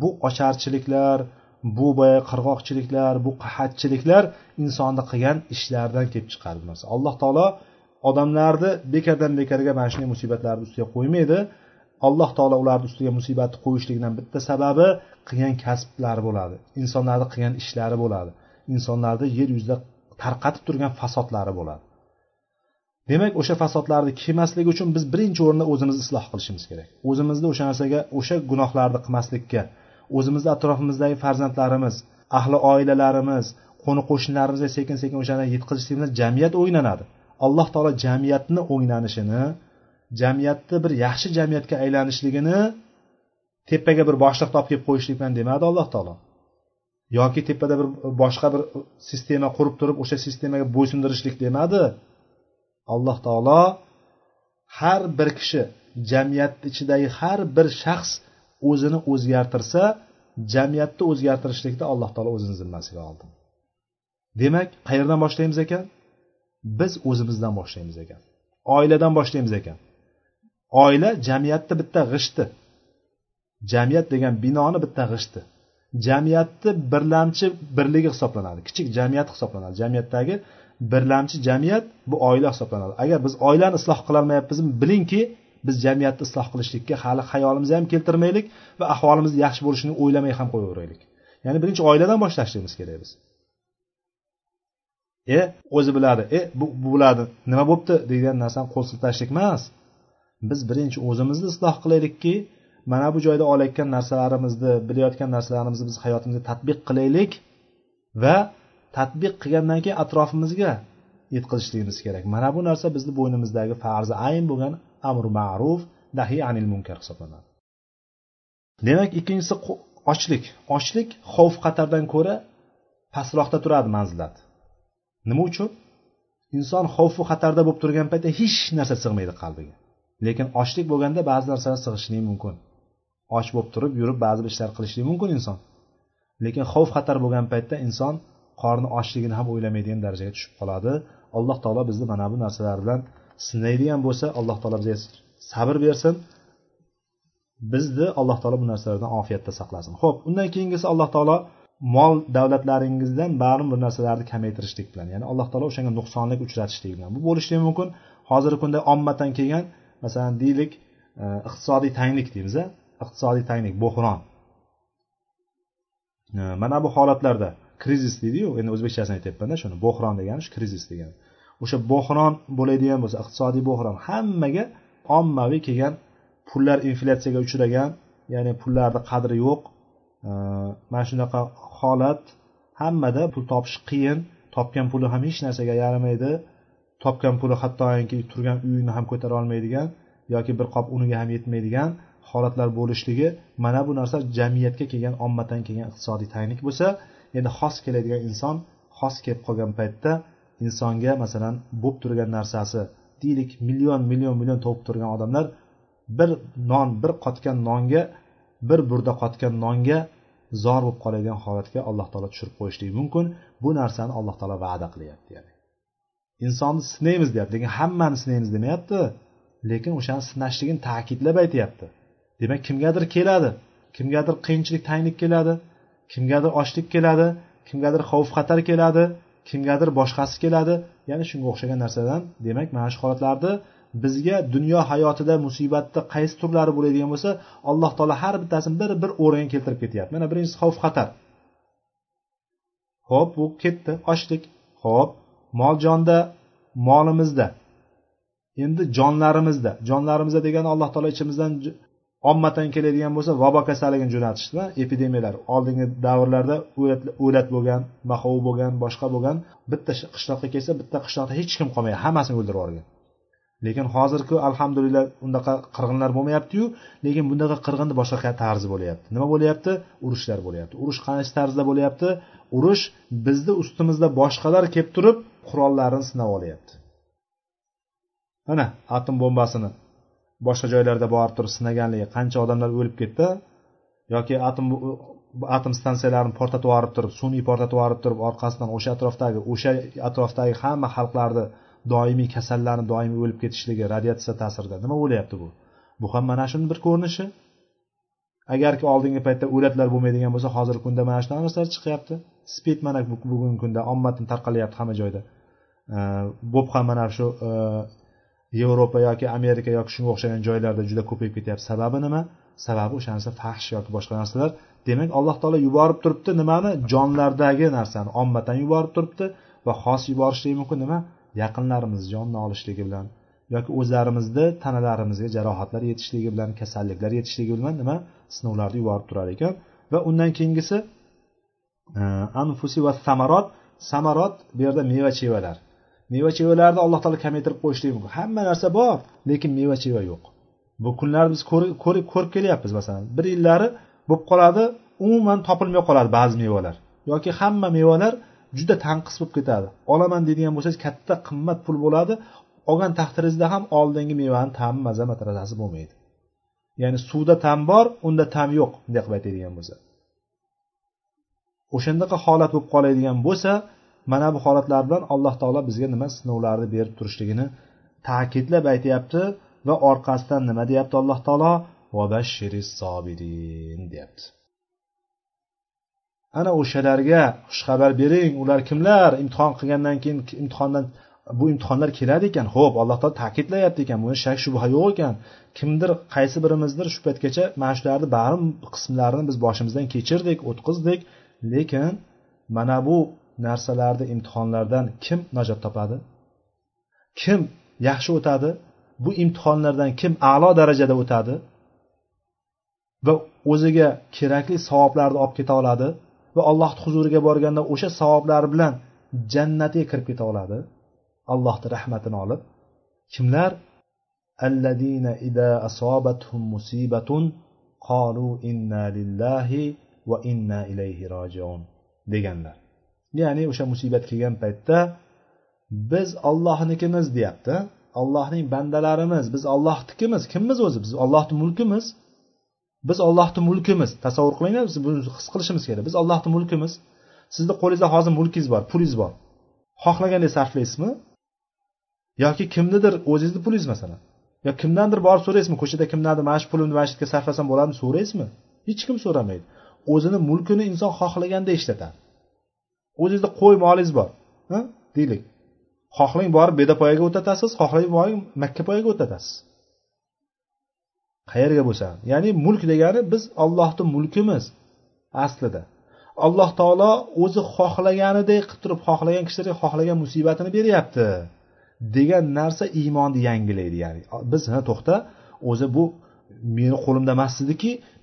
bu ocharchiliklar bu boya qirg'oqchiliklar bu qahatchiliklar insonni qilgan ishlaridan kelib chiqadi bu narsa alloh taolo odamlarni bekardan bekarga mana shunday musibatlarni ustiga qo'ymaydi. Alloh taolo ularni ustiga musibatni qo'yishligidan bitta sababi qilgan kasblari bo'ladi. Insonlarni qilgan ishlari bo'ladi. Insonlarni yer yuzida tarqatib turgan fasodlari bo'ladi. Demak o'sha fasodlarni kelmasligi uchun biz birinchi o'rinda o'zimizni isloh qilishimiz kerak. O'zimizni o'sha narsaga o'sha gunohlarni qilmaslikka o'zimizni atrofimizdagi farzandlarimiz ahli oilalarimiz qo'ni qo'shnilarimizga sekin sekin o'shani yetkazishlik bilan jamiyat o'ynanadi. Alloh taolo jamiyatni o'ynanishini jamiyatni bir yaxshi jamiyatga aylanishligini tepaga bir boshliq topib kelib qo'yishlik bilan demadi alloh taolo. Yoki tepada bir boshqa bir sistema qurib turib o'sha sistemaga bo'ysundirishlik demadi alloh taolo. Har bir kishi jamiyat ichidagi har bir shaxs o'zini o'zgartirsa jamiyatni o'zgartirishlikda alloh taolo o'zini zimmasiga oldi. Demak qayerdan boshlaymiz ekan? Biz o'zimizdan boshlaymiz ekan. Oiladan boshlaymiz ekan. Oila jamiyatni bitta g'ishti. Jamiyat degan binoni bitta g'ishti. Jamiyatni birlamchi birligi hisoblanadi. Kichik jamiyat hisoblanadi. Jamiyatdagi birlamchi jamiyat bu oila hisoblanadi. Agar biz oilani isloh qilolmayapmizmi bilingki biz jamiyatni isloh qilishlikka hali xayolimizni ham keltirmaylik va ahvolimizni yaxshi bo'lishini o'ylamay ham qo'yaveraylik. Ya'ni birinchi oiladan boshlashligimiz kerak biz. E o'zi biladi e bu bo'ladi nima bo'libdi degan narsani qo'l siltashlik emas. Biz birinchi o'zimizni isloh qilaylikki mana bu joyda olayotgan narsalarimizni bilayotgan narsalarimizni biz hayotimizga tadbiq qilaylik va tadbiq qilgandan keyin atrofimizga yetkazishligimiz kerak. Mana bu narsa bizni bo'ynimizdagi farzi ayn bo'lgan amri ma'ruf nahiy anil munkar hisoblanadi. Demak ikkinchisi ochlik. Ochlik xavf xatardan ko'ra pastroqda turadi manzilat. Nima uchun? Inson xavfu xatarda bo'lib turgan paytda hech narsa sig'maydi qalbiga. Lekin ochlik bo'lganda ba'zi narsalar sig'ishligi mumkin. Och bo'lib turib yurib ba'zi bir ishlar qilishligi mumkin inson. Lekin xavf xatar bo'lgan paytda inson qorni ochligini ham o'ylamaydigan darajaga tushib qoladi. Alloh taolo bizni mana bu narsalar bilan sinaydigan bo'lsa alloh taolo bizga sabr bersin. Bizni alloh taolo bu narsalardan ofiyatda saqlasin. Ho'p undan keyingisi alloh taolo mol davlatlaringizdan ma'lum bir narsalarni kamaytirishlik bilan ya'ni alloh taolo o'shanga nuqsonlik uchratishlik bilan. Bu bo'lishligi mumkin. Hozirgi kunda ommadan kelgan masalan deylik e, iqtisodiy tanglik deymiz iqtisodiy tanglik bo'hron. E, mana bu holatlarda krizis deydiyu endi o'zbekchasini aytyapmanda shuni bo'hron degani shu krizis degani. O'sha bo'hron bo'ladigan bo'lsa iqtisodiy bo'hron hammaga ommaviy kelgan pullar inflyatsiyaga uchragan ya'ni pullarni qadri yo'q. Mana shunaqa holat hammada pul topish qiyin. Topgan puli ham hech narsaga yaramaydi. Topgan puli hattoki turgan uyini ham ko'tara olmaydigan yoki bir qop uniga ham yetmaydigan holatlar bo'lishligi mana bu narsa jamiyatga kelgan ommadan kelgan iqtisodiy tanglik bo'lsa endi xos keladigan inson xos kelib qolgan paytda insonga masalan bo'lib turgan narsasi deylik million million million topib turgan odamlar bir non bir qotgan nonga bir burda qotgan nonga zor bo'lib qoladigan holatga alloh taolo tushirib qo'yishligi mumkin. Bu narsani alloh taolo va'da qilyapti ya'ni. Insonni sinaymiz deyapti lekin hammani sinaymiz demayapti. Lekin o'shani sinashligini ta'kidlab aytyapti. Demak kimgadir keladi kimgadir qiyinchilik tanglik keladi kimgadir ochlik keladi kimgadir xavf xatar keladi kimgadir boshqasi keladi. Ya'ni shunga o'xshagan narsadan demak mana shu holatlarni bizga dunyo hayotida musibatni qaysi turlari bo'ladigan bo'lsa alloh taolo har bittasini bir bir o'ringa keltirib ketyapti. Mana birinchisi xavf xatar. Ho'p bu ketdi ochlik ho'p mol jonda molimizda. Endi jonlarimizda. Jonlarimizda degani alloh taolo ichimizdan ommadan keladigan bo'lsa vabo kasalligini jo'natishdi epidemiyalar oldingi davrlarda o'lat bo'lgan mahov bo'lgan boshqa bo'lgan bitta qishloqqa kelsa bitta qishloqda hech kim qolmaydi hammasini o'ldirib yuborgan. Lekin hozirku alhamdulillah undaqa qirg'inlar bo'lmayaptiyu lekin bundaqa qirg'inni boshqa tarzi bo'lyapti. Nima bo'lyapti? Urushlar bo'lyapti. Urush qaysi tarzda bo'lyapti. Urush bizni ustimizda boshqalar kelib turib qurollarini sinab olyapti. Mana atom bombasini boshqa joylarda borib turib sinaganligi qancha odamlar o'lib ketdi yoki atom atom stansiyalarini portlatib yuborib turib sun'iy portlatib yuborib turib orqasidan o'sha atrofdagi o'sha atrofdagi hamma xalqlarni doimiy kasallanib doimiy o'lib ketishligi radiatsiya ta'sirida nima o'ylayapti bu? Bu ham mana shuni bir ko'rinishi. Agarki oldingi paytda o'latlar bo'lmaydigan bo'lsa hozirgi kunda mana shunaqa narsalar chiqyapti. Spid mana bugungi kunda ommadan tarqalyapti hamma joyda. Bo'p ham mana shu e, yevropa yoki amerika yoki shunga o'xshagan joylarda juda ko'payib ketyapti. Sababi nima? Sababi o'sha narsa fahsh yoki boshqa narsalar. Demak alloh taolo yuborib turibdi nimani? Jonlardagi narsani. Ommatan yuborib turibdi va xos yuborishligi mumkin nima? Yaqinlarimiz jonni olishligi bilan yoki o'zlarimizni tanalarimizga jarohatlar yetishligi bilan kasalliklar yetishligi bilan nima? Sinovlarni yuborib turar ekan. Va undan keyingisi e, anfusi va samarot samarot bu yerda meva chevalar meva chevalarni alloh taolo kamaytirib qo'yishligi mumkin. Hamma narsa bor lekin meva cheva yo'q. Bu kunlarni biz ko'rib ko'rib kelyapmiz masalan bir yillari bo'lib qoladi umuman topilmay qoladi ba'zi mevalar. Yoki hamma mevalar juda tanqis bo'lib ketadi. Olaman deydigan bo'lsangiz katta qimmat pul bo'ladi olgan taqdiringizda ham oldingi mevani ta'mi maza matrasasi bo'lmaydi. Ya'ni suvda ta'm bor unda ta'm yo'q bunday qilib aytadigan bo'lsa. O'shandaqa holat bo'lib qoladigan bo'lsa mana bu holatlar bilan alloh taolo bizga nima sinovlarni berib turishligini ta'kidlab aytyapti va orqasidan nima deyapti alloh taolo? Deyapti. Ana o'shalarga xushxabar bering ular kimlar? Imtihon qilgandan keyin imtihondan bu imtihonlar keladi ekan. Ho'p alloh taolo ta'kidlayapti ekan buni shak shubha yo'q ekan. Kimdir qaysi birimizdir shu paytgacha mana shularni bari qismlarini biz boshimizdan kechirdik o'tkazdik. Lekin mana bu narsalarni imtihonlardan kim najot topadi? Kim yaxshi o'tadi? Bu imtihonlardan kim a'lo darajada o'tadi? Va o'ziga kerakli savoblarni olib keta oladi va allohni huzuriga borganda o'sha savoblar bilan jannatga kirib keta oladi. Allohni rahmatini olib. Kimlar? Alladina ida asobathum musibatun qalu inna lillahi va inna ilayhi rojiun deganlar. Ya'ni o'sha musibat kelgan paytda biz ollohnikimiz deyapti. Allohning bandalarimiz biz ollohnikimiz kimmiz o'zi? Biz ollohni mulkimiz. Biz ollohni mulkimiz. Tasavvur qilinglar biz buni his qilishimiz kerak. Biz ollohni mulkimiz. Sizni qo'lingizda hozir mulkingiz bor pulingiz bor. Xohlagandek sarflaysizmi? Yoki kimnidir o'zingizni pulingiz masalan? Yo kimdandir borib so'raysizmi? Ko'chada kimdandir mana shu pulimni masjidga sarflasam bo'ladimi? so'raysizmi? Hech kim so'ramaydi. O'zini mulkini inson xohlaganda ishlatadi. O'zingizda qo'y molingiz bor. Deylik. Xohlang borib bedapoyaga o'tatasiz xohlang borib makka poyaga o'tatasiz. Qayerga bo'lsa. Ya'ni mulk degani biz ollohni mulkimiz aslida. Alloh taolo o'zi xohlaganidek qilib turib xohlagan kishilarga xohlagan musibatini beryapti degan narsa iymonni yangilaydi ya'ni biz ha to'xta o'zi bu meni qo'limda emas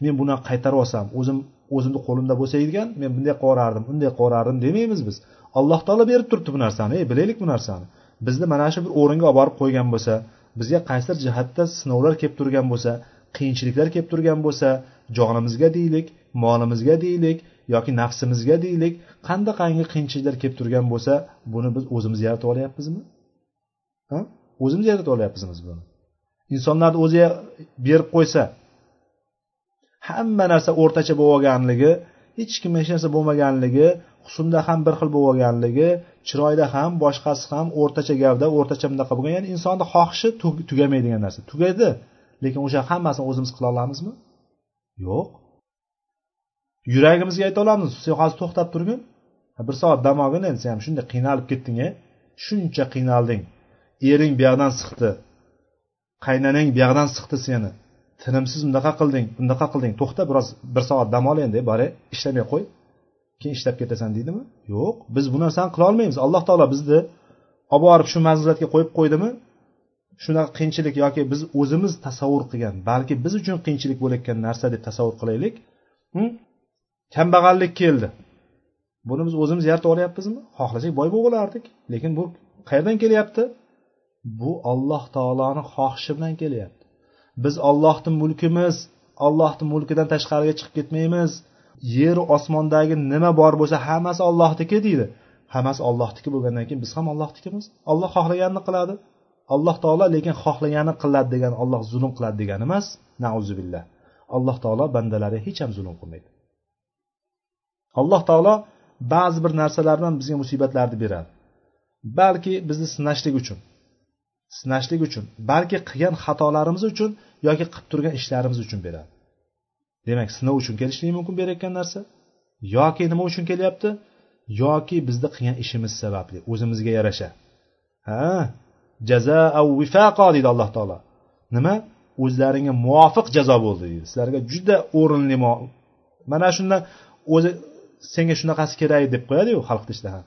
men buni qaytarib olsam o'zim o'zimni qo'limda bo'lsa ekan men bunday qilib yuborardim bunday qilib yuborardim demaymiz biz. Alloh taolo berib turibdi bu narsani ey bilaylik bu narsani. Bizni mana shu bir o'ringa olib borib qo'ygan bo'lsa bizga qaysidir jihatda sinovlar kelib turgan bo'lsa qiyinchiliklar kelib turgan bo'lsa jonimizga deylik molimizga deylik yoki nafsimizga deylik qandaqangi qiyinchiliklar kelib turgan bo'lsa buni biz o'zimiz yaratib olyapmizmi? O'zimiz yaratib olyapmizmi buni? Insonlarni o'zi berib qo'ysa hamma narsa o'rtacha bo'lib olganligi hech kim hech narsa bo'lmaganligi husnda ham bir xil bo'lib olganligi chiroyda ham boshqasi ham o'rtacha gavda o'rtacha bunaqa bo'lgan. Ya'ni insonni xohishi tugamaydigan narsa. Tugadi lekin o'sha hammasini o'zimiz qila olamizmi? Yo'q. Yuragimizga ayta olamiz sen hozir to'xtab turgin. Bir soat dam olgin endi sen ham shunday qiynalib ketding a shuncha qiynalding. Ering buyoqdan siqdi. Qaynanang buyoqdan siqdi seni. Tinimsiz bunaqa qilding bunaqa qilding to'xta biroz bir soat dam ol endi bari ishlamay qo'y. Keyin ishlab ketasan deydimi? Yo'q biz bu narsani qilolmaymiz alloh taolo bizni olib borib shu manzilatga qo'yib qo'ydimi? Shunaqa qiyinchilik yoki biz o'zimiz tasavvur qilgan balki biz uchun qiyinchilik bo'layotgan narsa deb tasavvur qilaylik. Hm? Kambag'allik keldi. Buni biz o'zimiz yaratib olyapmizmi? Xohlasak boy bo'lib olardik lekin bu qayerdan kelyapti? Bu olloh taoloni xohishi bilan kelyapti. Biz ollohni mulkimiz ollohni mulkidan tashqariga chiqib ketmaymiz. Yeru osmondagi nima bor bo'lsa hammasi ollohniki deydi. Hammasi ollohniki bo'lgandan keyin biz ham ollohnikimiz olloh xohlaganini qiladi. Alloh taolo lekin xohlagani qiladi degan olloh zulm qiladi degani emas. Nauzubillah alloh taolo bandalariga hech ham zulm qilmaydi. Alloh taolo ba'zi bir narsalar bilan bizga musibatlarni beradi. Balki bizni sinashlik uchun sinashlik uchun balki qilgan xatolarimiz uchun yoki qilib turgan ishlarimiz uchun beradi. Demak sinov uchun kelishligi mumkin berayotgan narsa yoki nima uchun kelyapti? Yoki bizni qilgan ishimiz sababli o'zimizga yarasha. Ha jaza vifaqo deydi alloh taolo. Nima? O'zlaringga muvofiq jazo bo'ldi deydi. Sizlarga juda o'rinli mana shundan o'zi senga shunaqasi kerak deb qo'yadiyu xalqni ichida ham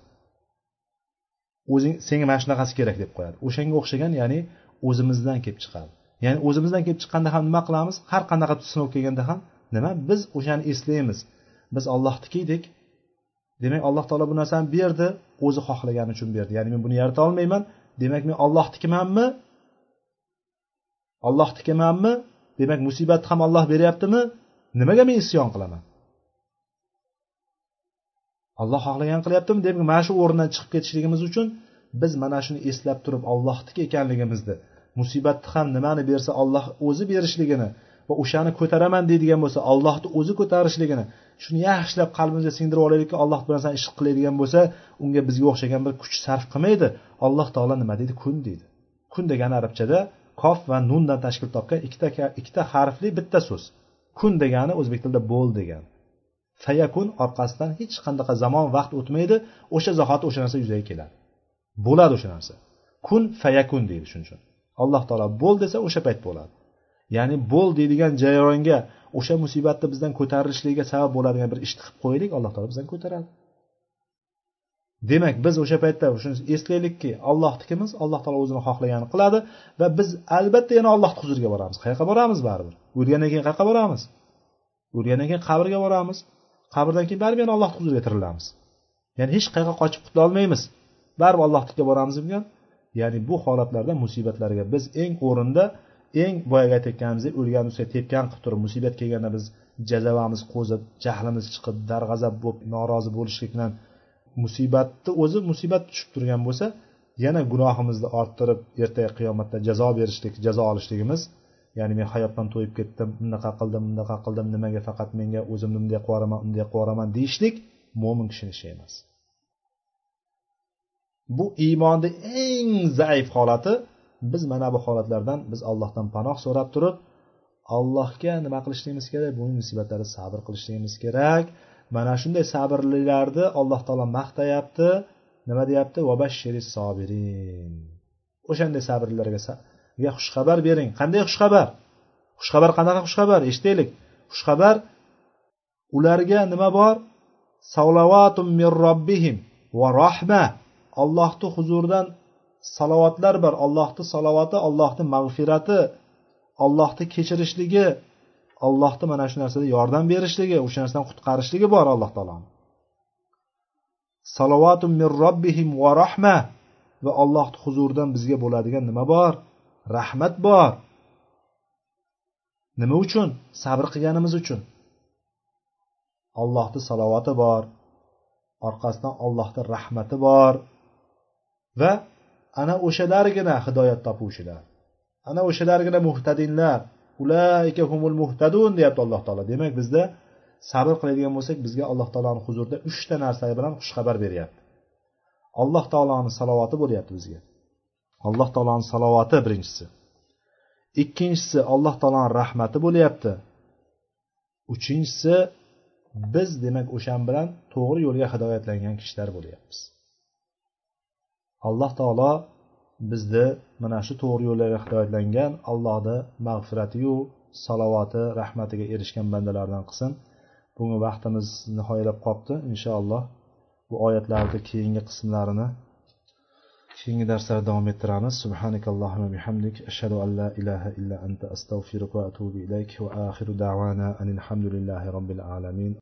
o'zing senga mana shunaqasi kerak deb qo'yadi. O'shanga o'xshagan ya'ni o'zimizdan kelib chiqadi. Ya'ni o'zimizdan kelib chiqqanda ham nima qilamiz? Har qanaqa sinov kelganda ham nima? Biz o'shani eslaymiz. Biz ollohniki edik demak alloh taolo bu narsani berdi o'zi xohlagani uchun berdi. Ya'ni men buni yarata olmayman. Demak men ollohnikimanmi ollohnikimanmi demak musibatni ham olloh beryaptimi? Nimaga men isyon qilaman? Alloh xohlagan qilyaptimi? Demak mana shu o'rindan chiqib ketishligimiz uchun biz mana shuni eslab turib ollohniki ekanligimizni musibatni ham nimani bersa olloh o'zi berishligini va o'shani ko'taraman deydigan bo'lsa ollohni o'zi ko'tarishligini shuni yaxshilab qalbimizga singdirib olaylikki alloh bir narsani ish qiladigan bo'lsa unga bizga o'xshagan bir kuch sarf qilmaydi. Alloh taolo nima deydi? Kun deydi. Kun degani arabchada kof va nundan tashkil topgan ikkita ikkita harfli bitta so'z. Kun degani o'zbek tilida bo'l degani. Fayakun orqasidan hech qanaqa zamon vaqt o'tmaydi o'sha zahoti o'sha narsa yuzaga keladi. Bo'ladi o'sha narsa. Kun fayakun deydi shuning uchun alloh taolo bo'l desa o'sha payt bo'ladi. Ya'ni bo'l deydigan jarayonga o'sha musibatni bizdan ko'tarilishligiga sabab bo'ladigan bir ishni qilib qo'yaylik alloh taolo bizdan ko'taradi. Demak biz o'sha paytda shuni eslaylikki ollohnikimiz alloh taolo o'zini xohlaganini qiladi va biz albatta yana allohni huzuriga boramiz. Qayoqqa boramiz? Baribir. O'lgandan keyin qayoqqa boramiz? O'lgandan keyin qabrga boramiz. Qabrdan keyin baribir yana allohni huzuriga tirilamiz ya'ni hech qayoqqa qochib qutulolmaymiz. Baribir allohnikiga boramiz degan ya'ni bu holatlarda musibatlarga biz eng o'rinda eng boyagi aytayotganimizdek o'lgan ustiga tepgan qilib turib musibat kelganda biz jazavamiz qo'zib jahlimiz chiqib darg'azab bo'lib norozi bo'lishlik bilan musibatni o'zi musibat tushib turgan bo'lsa yana gunohimizni orttirib ertaga qiyomatda jazo berishlik jazo olishligimiz ya'ni men hayotdan to'yib ketdim bunaqa qildim bunaqa qildim nimaga faqat menga o'zimni bunday qilib yuboraman bunday qilib yuboraman deyishlik mo'min kishini ishi emas. Bu iymonni eng zaif holati biz mana bu holatlardan biz allohdan panoh so'rab turib allohga nima qilishligimiz kerak bu musibatlarda sabr qilishligimiz kerak. Mana shunday sabrlilarni alloh taolo maqtayapti. Nima deyapti? Sobirin. O'shanday sabrlilarga xushxabar bering. Qanday xushxabar? Xushxabar qanaqa xushxabar? Eshitaylik. Xushxabar ularga nima bor? Salavatum min robbihim va rahma allohni huzuridan salovatlar bor. Allohni salovati allohni mag'firati allohni kechirishligi allohni mana shu narsada yordam berishligi o'sha narsadan qutqarishligi bor alloh taoloni. Salovatum min robbihim va rahma va allohni huzuridan bizga bo'ladigan nima bor? Rahmat bor. Nima uchun? Sabr qilganimiz uchun. Allohni salovati bor. Orqasidan allohni rahmati bor. Va ana o'shalargina hidoyat topuvchilar. Ana o'shalargina muhtadinlar. Ulaika humul muhtadun deyapti alloh taolo. Demak bizda sabr qiladigan bo'lsak bizga alloh taoloni huzurida uchta narsa bilan xushxabar beryapti. Alloh taoloni salovati bo'lyapti bizga. Alloh taoloni salovati birinchisi. Ikkinchisi alloh taoloni rahmati bo'lyapti. Uchinchisi biz demak o'shan bilan to'g'ri yo'lga hidoyatlangan kishilar bo'lyapmiz. Alloh taolo bizni mana shu to'g'ri yo'llarga hidoyatlangan allohni mag'firatiyu salovati rahmatiga erishgan bandalardan qilsin. Bugungi vaqtimiz nihoyalab qolibdi inshaalloh bu oyatlarni keyingi qismlarini keyingi darslarda davom ettiramiz. Subhanakallohumma bihamdik. Ashhadu an la ilaha illa anta astag'firuka va atubu ilayk. Va axiru da'vana anil hamdulillahi robbil alamin.